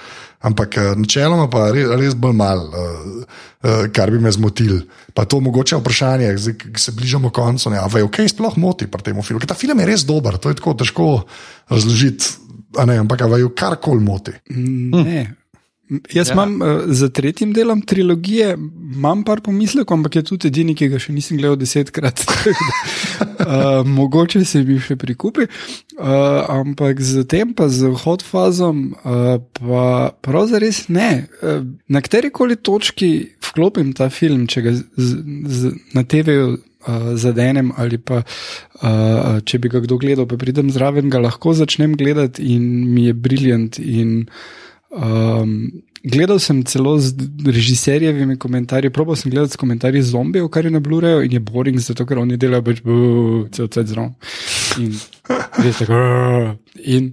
Ampak eh, načeloma pa res, res bolj malo, uh, uh, kar bi me zmotil. Pa to mogoče vprašanje, ki se bližamo koncu, ne, a veš, kaj sploh moti pri tem filmu. Ker ta film je res dober, to je tako težko razložiti, ne, ampak a veš, karkoli moti. Ne. Jaz ja. imam uh, za tretjim delom trilogije, imam par pomislekov, ampak je tudi edini, ki ga še nisem gledal desetkrat. uh, mogoče se mi še prikupi. Uh, ampak z tem, pa z hot fazom, uh, pa pravzaprav res ne. Uh, na kateri koli točki vklopim ta film, če ga z, z, na TV-ju. Uh, zadenem, ali pa uh, če bi ga kdo gledal, pa pridem zraven, ga lahko začnem gledati in mi je briljant. In Um, gledal sem celo z režiserjevimi komentarji, probal sem gledati s komentarji zombijev, kar je na Blu-rayu in je boring, zato ker oni delajo pač cel cel zraven. In res tako. In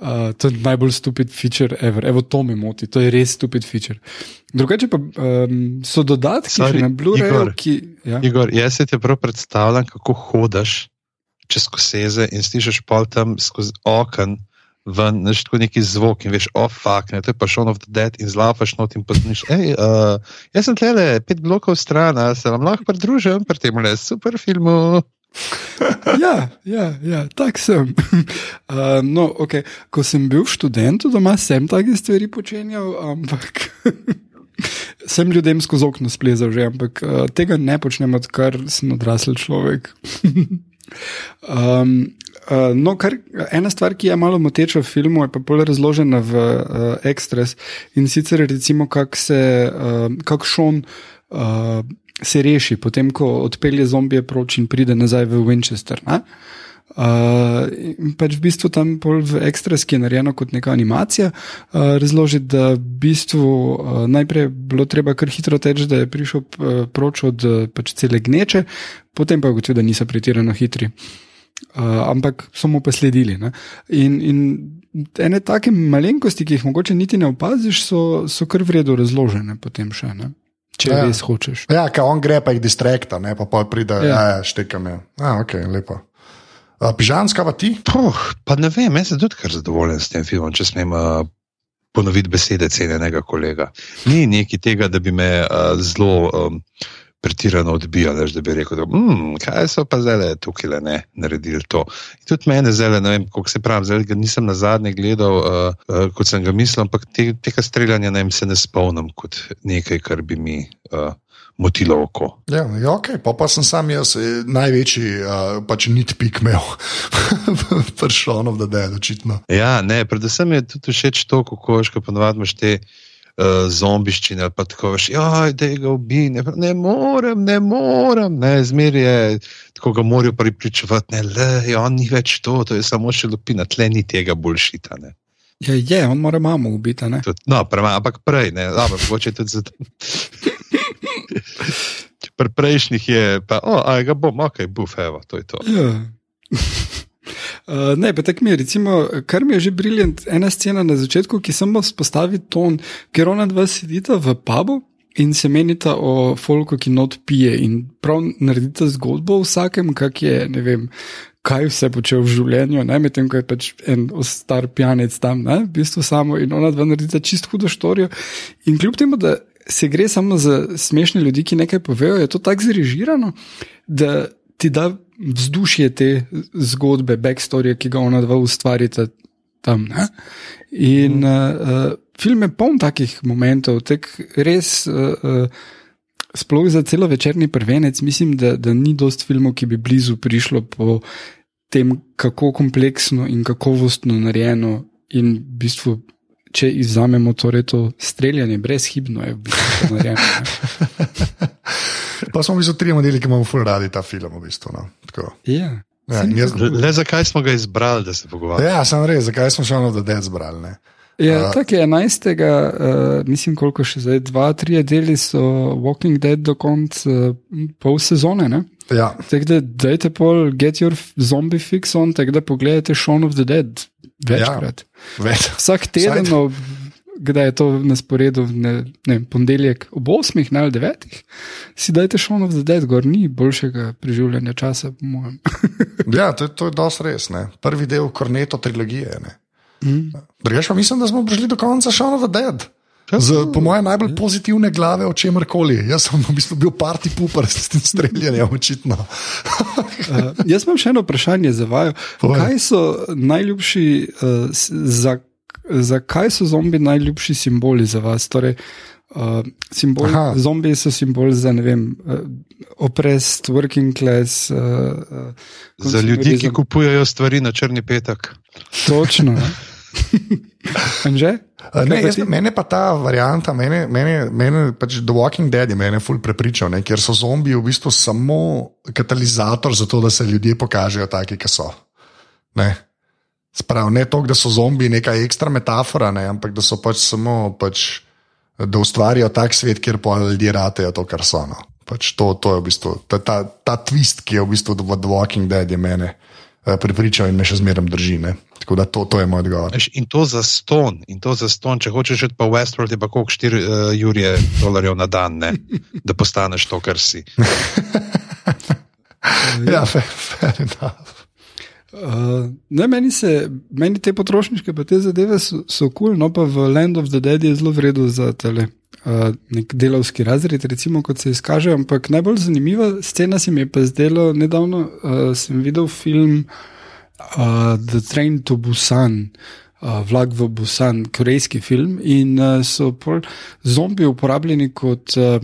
uh, to je najbolj stupid feature ever. Evo, to me moti, to je res stupid feature. Drugače pa um, so dodatki Sorry, na Blu-rayu, ki. Ja. Igor, jaz se ti prav predstavljam, kako hodaš čez koseze in slišiš pol tam skozi okno. Ven, veš, tako neki zvok in veš, oh, fuck, ne, to je pa Shaun of the Dead in zlapaš not in pozniš. Hej, uh, jaz sem tlele pet blokov stran, se vam lahko pridružim pri tem le super filmu. Ja, ja, ja tak sem. Uh, no, okay. Ko sem bil študent, doma sem take stvari počenjal, ampak sem ljudem skozi okno splezal že, ampak uh, tega ne počnem, odkar sem odrasel človek. um, Uh, no, kar, ena stvar, ki je malo moteča v filmu, je pa bolj razložena v uh, ekstras in sicer recimo, kako se, uh, kak šon uh, se reši, potem ko odpelje zombije proč in pride nazaj v Winchester. Uh, in pač v bistvu tam pol v ekstraski je narejeno kot neka animacija, uh, razložiti, da v bistvu uh, najprej bilo treba kar hitro teči, da je prišel uh, proč od uh, pač cele gneče, potem pa ugotovil, da niso pretirano hitri. Uh, ampak so mu pa sledili. Ne? In, in ene take malenkosti, ki jih mogoče niti ne opaziš, so, so kar vredno razložene potem še. Ne? Če ja. res hočeš. Ja, kaj on gre, pa jih distrakta, ne pa pa pride, ja, ja štekam je. Ja, ok, lepo. Pižanska pa ti? Puh, pa ne vem, jaz sem tudi kar zadovoljen s tem filmom, če smem uh, ponoviti besede cenjenega kolega. Ni neki tega, da bi me uh, zelo. Um, pretirano odbijali, da bi rekel, da mm, kaj so pa zdaj tukaj le ne naredili to. In tudi mene zdaj, ne vem, kako se pravi, zdaj ga nisem na zadnje gledal, uh, uh, kot sem ga mislil, ampak te, tega streljanja ne, se ne spomnim kot nekaj, kar bi mi. Uh, Motilo oko. Ja, ja ok, pa, pa sem sam jaz največji, uh, pač nitpik imel, pršonov, da je očitno. Ja, ne, predvsem je tudi všeč to, kako še ponovadi imaš te uh, zombiščine ali pa tako veš, da je ga ubi, ne, ne morem, ne morem, ne, zmeraj je tako ga morajo pripričevati, ne, le, ja, on ni več to, to je samo še lupina, tle ni tega boljšita. Ne. Ja, je, on mora mamo ubiti. No, prema, ampak prej, ne, dobro, mogoče tudi zato. Pri prejšnjih je pa, o, a ga bom, ok, bufeva, to je to. Ja. Uh, ne, pa tako mi je, recimo, kar mi je že briljant, ena scena na začetku, ki samo spostavi ton, ker ona dva sedita v pubu in se menita o folku, ki not pije in prav naredita zgodbo o vsakem, kak je, ne vem. Kaj vse počel v življenju, medtem ko je pač en star pijanec tam, ne? v bistvu samo in ona dva naredita čist hudo štorijo. In kljub temu, da se gre samo za smešne ljudi, ki nekaj povejo, je to tako zrežirano, da ti da vzdušje te zgodbe, backstory, ki ga ona dva ustvarita tam. Ne? In mm. uh, film je poln takih momentov, tek res. Uh, uh, Sploh za celo večerni prvenec, mislim, da, da ni dost filmov, ki bi blizu prišlo po tem, kako kompleksno in kakovostno narejeno in v bistvu če izuzamemo torej to streljanje, brezhibno je bistvu narejeno. pa smo v bistvu tri modeli, ki imamo ful radi ta film. V bistvu, no. ja. Ja, jaz, le zakaj smo ga izbrali, da se pogovarjamo? Ja, sem res, zakaj smo še eno od dead izbrali. Ja, uh, tako je 11. Uh, mislim, koliko še zdaj, dva, tri deli so Walking Dead do konca uh, pol sezone. Ne? Ja. Tako da, dajte pol, get your zombie fix on, tako da pogledate Shaun of the Dead. Večkrat. Ja, več. Vsak teden, no, kdaj je to na sporedu, ne, ne, ponedeljek ob 8 ali 9, si dajte of the Dead, gor ni boljšega preživljanja časa, po mojem. ja, to, to je dosti res. Ne. Prvi del korneto trilogije. Mm. Drugač pa mislim, da smo prišli do konca of the Dead. Z, po mojem, najbolj pozitivne glave o čemer koli. Jaz sem v bistvu bil parti puper s tem streljanjem, očitno. uh, jaz imam še eno vprašanje za vaju. Kaj so najljubši, uh, za, zakaj so zombi najljubši simboli za vas? Torej, uh, simbol, zombi so simbol za vem, uh, oprest, working class. Uh, uh, za ljudi, ki kupujejo stvari na črni petek. Točno. Anže? Ne, jaz, mene pa ta varianta, mene, mene, mene pač The Walking Dead je mene ful prepričal, ne, ker so zombiji v bistvu samo katalizator za to, da se ljudje pokažejo taki, ki so. Ne. Sprav, ne to, da so zombiji neka ekstra metafora, ne, ampak da so pač samo, pač, da ustvarijo tak svet, kjer pa ljudje ratejo to, kar so. No. Pač to, to je v bistvu ta, ta, ta twist, ki je v bistvu The Walking Dead, je mene uh, prepričal in me še zmeraj drži. Ne. Tako da to, to je moj odgovor. In to za ston, in to za ston, če hočeš iti pa v Westworld, je pa koliko 4 uh, jurje dolarjev na dan, ne? da postaneš to, kar si. ja, fair, fair enough. Uh, ne, meni, se, meni te potrošniške pa te zadeve so kul, cool, no pa v Land of the Dead je zelo vredno za tele. Uh, nek delovski razred, recimo, kot se izkaže. Ampak najbolj zanimiva scena se mi je pa zdela nedavno. Uh, sem videl film uh, The Train to Busan. Uh, Vlag v Busan, korejski film, in uh, so zombi uporabljeni kot uh,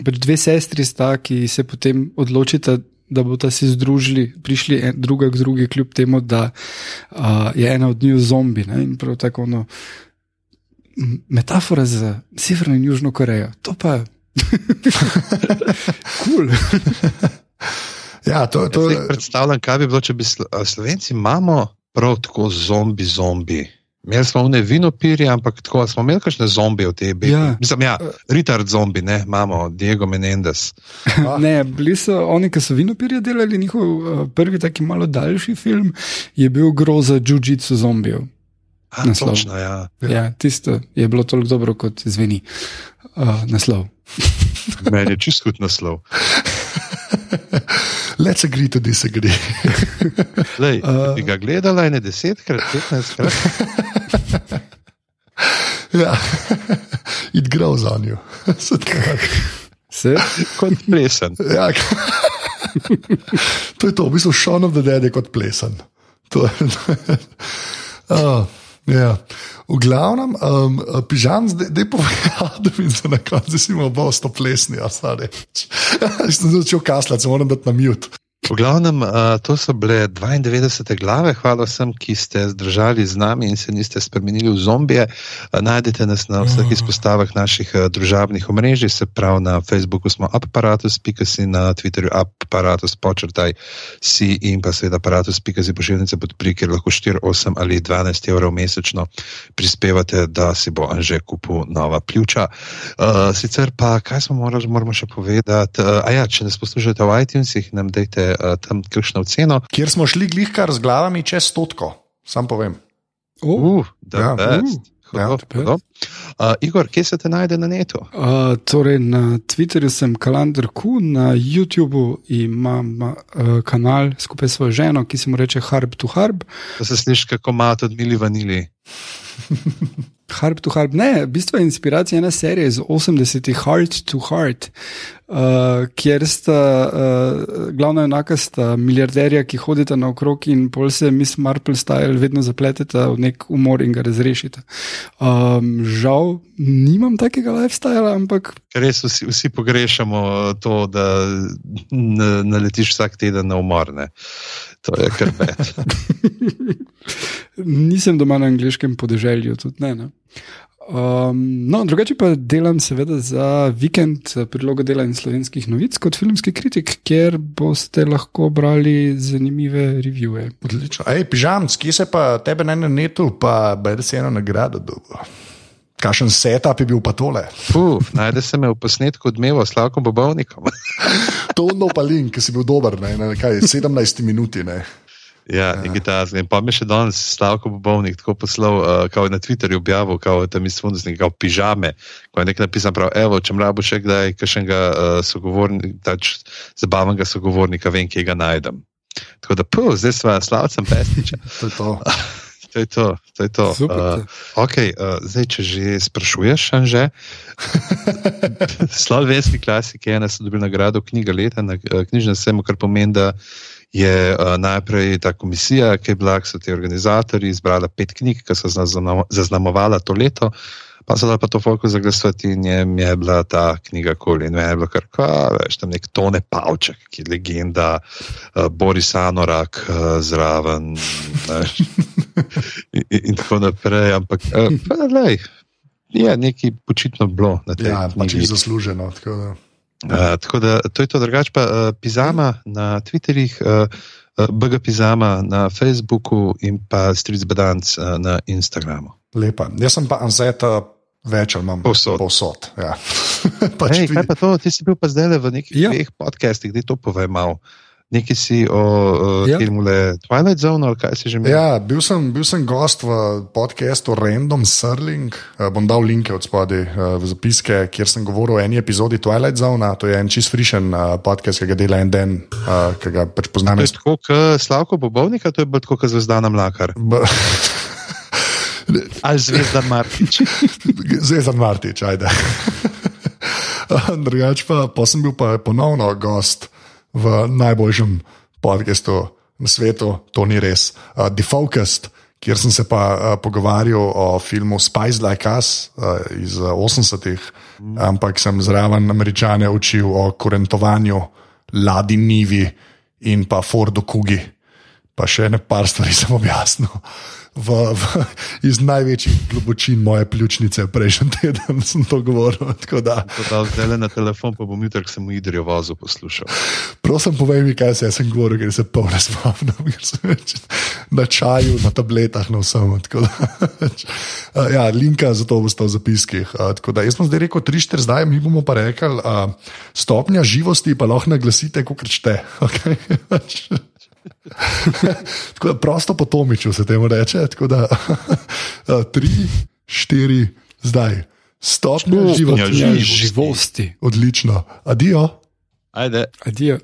dve sestri, sta, ki se potem odločita, da bodo se združili, prišli en, druga k drugi, kljub temu, da uh, je ena od njih zombi. Ne? In prav tako no, metafora za Severno in Južno Korejo. To pa je. Kul. cool. Ja, to, to, predstavljam, kaj bi bilo, če bi Slovenci imamo prav tako zombi, zombi. Imeli smo one vinopirje, ampak tako smo imeli kakšne zombije v tej begi. Ja. Mislim, ja, retard zombi, ne, imamo Diego Menendez. Ah. Ne, bili so oni, ki so vinopirje delali, njihov uh, prvi taki malo daljši film je bil groza Jiu-Jitsu zombijev. A, Naslov. točno, ja. Ja. ja, tisto je bilo toliko dobro, kot zveni uh, naslov. Meni je čist hud naslov. let's agree to disagree. Lej, uh, bi ga gledala ene desetkrat, petnajstkrat. ja, it grows on you. Se kot plesen. ja, to je to, v bistvu Shaun of the Dead je kot plesen. To je, uh, ja. V glavnem, um, pižam, zdaj da mi se na koncu imel bolj sto plesni, a stari. Jaz sem začel kaslati, se moram dati na mute. V glavnem, uh, to so bile 92 glave. Hvala vsem, ki ste zdržali z nami in se niste spremenili v zombije. Uh, najdete nas na vseh izpostavah naših uh, družabnih omrežij, se pravi na Facebooku smo aparatus.si, na Twitterju aparatus počrtaj si in pa seveda aparatus.si pošiljnice podpri, kjer lahko 4, 8 ali 12 evrov mesečno prispevate, da si bo Anže kupil nova pljuča. Sicer pa, kaj smo morali, moramo še povedati, uh, a ja, če nas poslušate v iTunesih, nam dajte uh, tam kakšno oceno. Kjer smo šli glihkar z glavami čez stotko, sam povem. Uh, the Ja, best. ja, Hudo, hudo. Uh, Igor, kje se te najde na netu? Uh, torej na Twitterju sem kalendar Q, na YouTubu imam uh, kanal skupaj s svojo ženo, ki se mu reče Harb to Harb. Da se slišiš, kako mat od Mili Vanili. Harb to Harb, ne, v bistvu je inspiracija ena serija iz 80-ih, Heart to Heart, uh, kjer sta uh, glavna enaka sta milijarderja, ki hodita naokrog in pol se Miss Marple style vedno zapleteta v nek umor in ga razrešita. Um, žal nimam takega lifestyla, ampak res vsi, vsi pogrešamo to, da naletiš vsak teden na umor. Ne? To je kar bed. nisem doma na angliškem podeželju, tudi ne. ne. Um, no, drugače pa delam seveda za vikend prilogo dela in slovenskih novic kot filmski kritik, kjer boste lahko brali zanimive revije. Odlično. Ej, pižam, kje se pa tebe na netu, pa bedi si eno nagrado dobil. Kakšen setup je bil pa tole? Puh, najde se me v posnetku odmeva s Slavkom Bobovnikom. To no pa link, ki si bil dober, ne, na kaj, 17 minuti. Ne. Ja, nekaj tasnega. In pa mi še danes Slavko Bobovnik tako poslal, uh, kao je na Twitterju objavil, kao je tam iz fundusnika, kao pižame, ko je nekaj napisan prav, evo, če mrabo še kdaj kakšnega uh, sogovornika, tač zabavnega sogovornika, vem, kje ga najdem. Tako da, puh, zdaj sva slavcem pesniča. To je to. To je to, to je to. Super. Uh, okay, uh, zdaj, če že sprašuješ, že. Slovenski klasik je ena, so dobili nagrado knjiga leta na uh, knjižnem sejmu, kar pomeni, da je uh, najprej ta komisija, ki je bila, ki so ti organizatori, izbrala pet knjig, ki so zaznamo- zaznamovala to leto. Pa so dali pa to folko zaglasovati in je, je bila ta knjiga koli. In je bilo kar, kva, veš, tam nek Tone Pavček, ki je legenda, uh, Boris Anorak uh, zraven. veš. in, in, tako naprej. Ampak, uh, pa, lej, je nekaj počitno bilo Ja, pač je zasluženo. Tako da. Uh, tako da to je to, drugače pa uh, Pizama na Twitterjih, uh, BG Pizama na Facebooku in pa Stric Bedanc uh, na Instagramu. Lepa. Jaz sem pa Anzeta več ali manj Povsod. povsod ja. pač Ej, kaj pa to, ti si bil pa zdaj v nekih Ja. dveh podcastih, da to povej malo. Nekaj si o uh, Ja. filmu Le Twilight Zone ali kaj si že imel? Ja, bil sem, bil sem gost v podkastu Random Sirling. Uh, bom dal linke od spodaj uh, v zapiske, kjer sem govoril o eni epizodi Twilight Zone. To je en čist frišen uh, podcast, ki ga dela en den, uh, ki ga pač poznam To je tako, kot Slavko Bobovnika, to je bolj tako, kot Zvezdana Mlakar. B- Ali Zvezda Martič. Zvezdan Martič, ajde. Drugač pa, pa sem bil pa ponovno gost v najboljšem podkastu na svetu, to ni res, uh, Defocused, kjer sem se pa uh, pogovarjal o filmu Spice Like Us uh, iz uh, 80-ih, ampak sem zraven američane učil o kurentovanju, Ladi Nivi in pa Fordu Kugi. pa še ne par stvari sem objasnil. V, v, iz največjih globočin moje pljučnice, prejšnji teden sem to govoril. Da. Da, zdaj le na telefon, pa bom jutri, sem v Idrijo vazu poslušal. Prosim, povej mi, kaj se sem govoril, ker se polne spomnim, ker sem več na čaju, na tabletah, na vsem. Uh, ja, linka za to boste v zapiskih. Uh, da, jaz sem zdaj rekel 3-4, zdaj mi bomo pa rekli, stopnja živosti pa lahko naglasite, kot rečete. Okay? tako da prosto po Tomiču se temu reče. Tako da tri, štiri, zdaj. Stopnja živosti. živosti. Odlično. Adijo. Ajde. Adijo.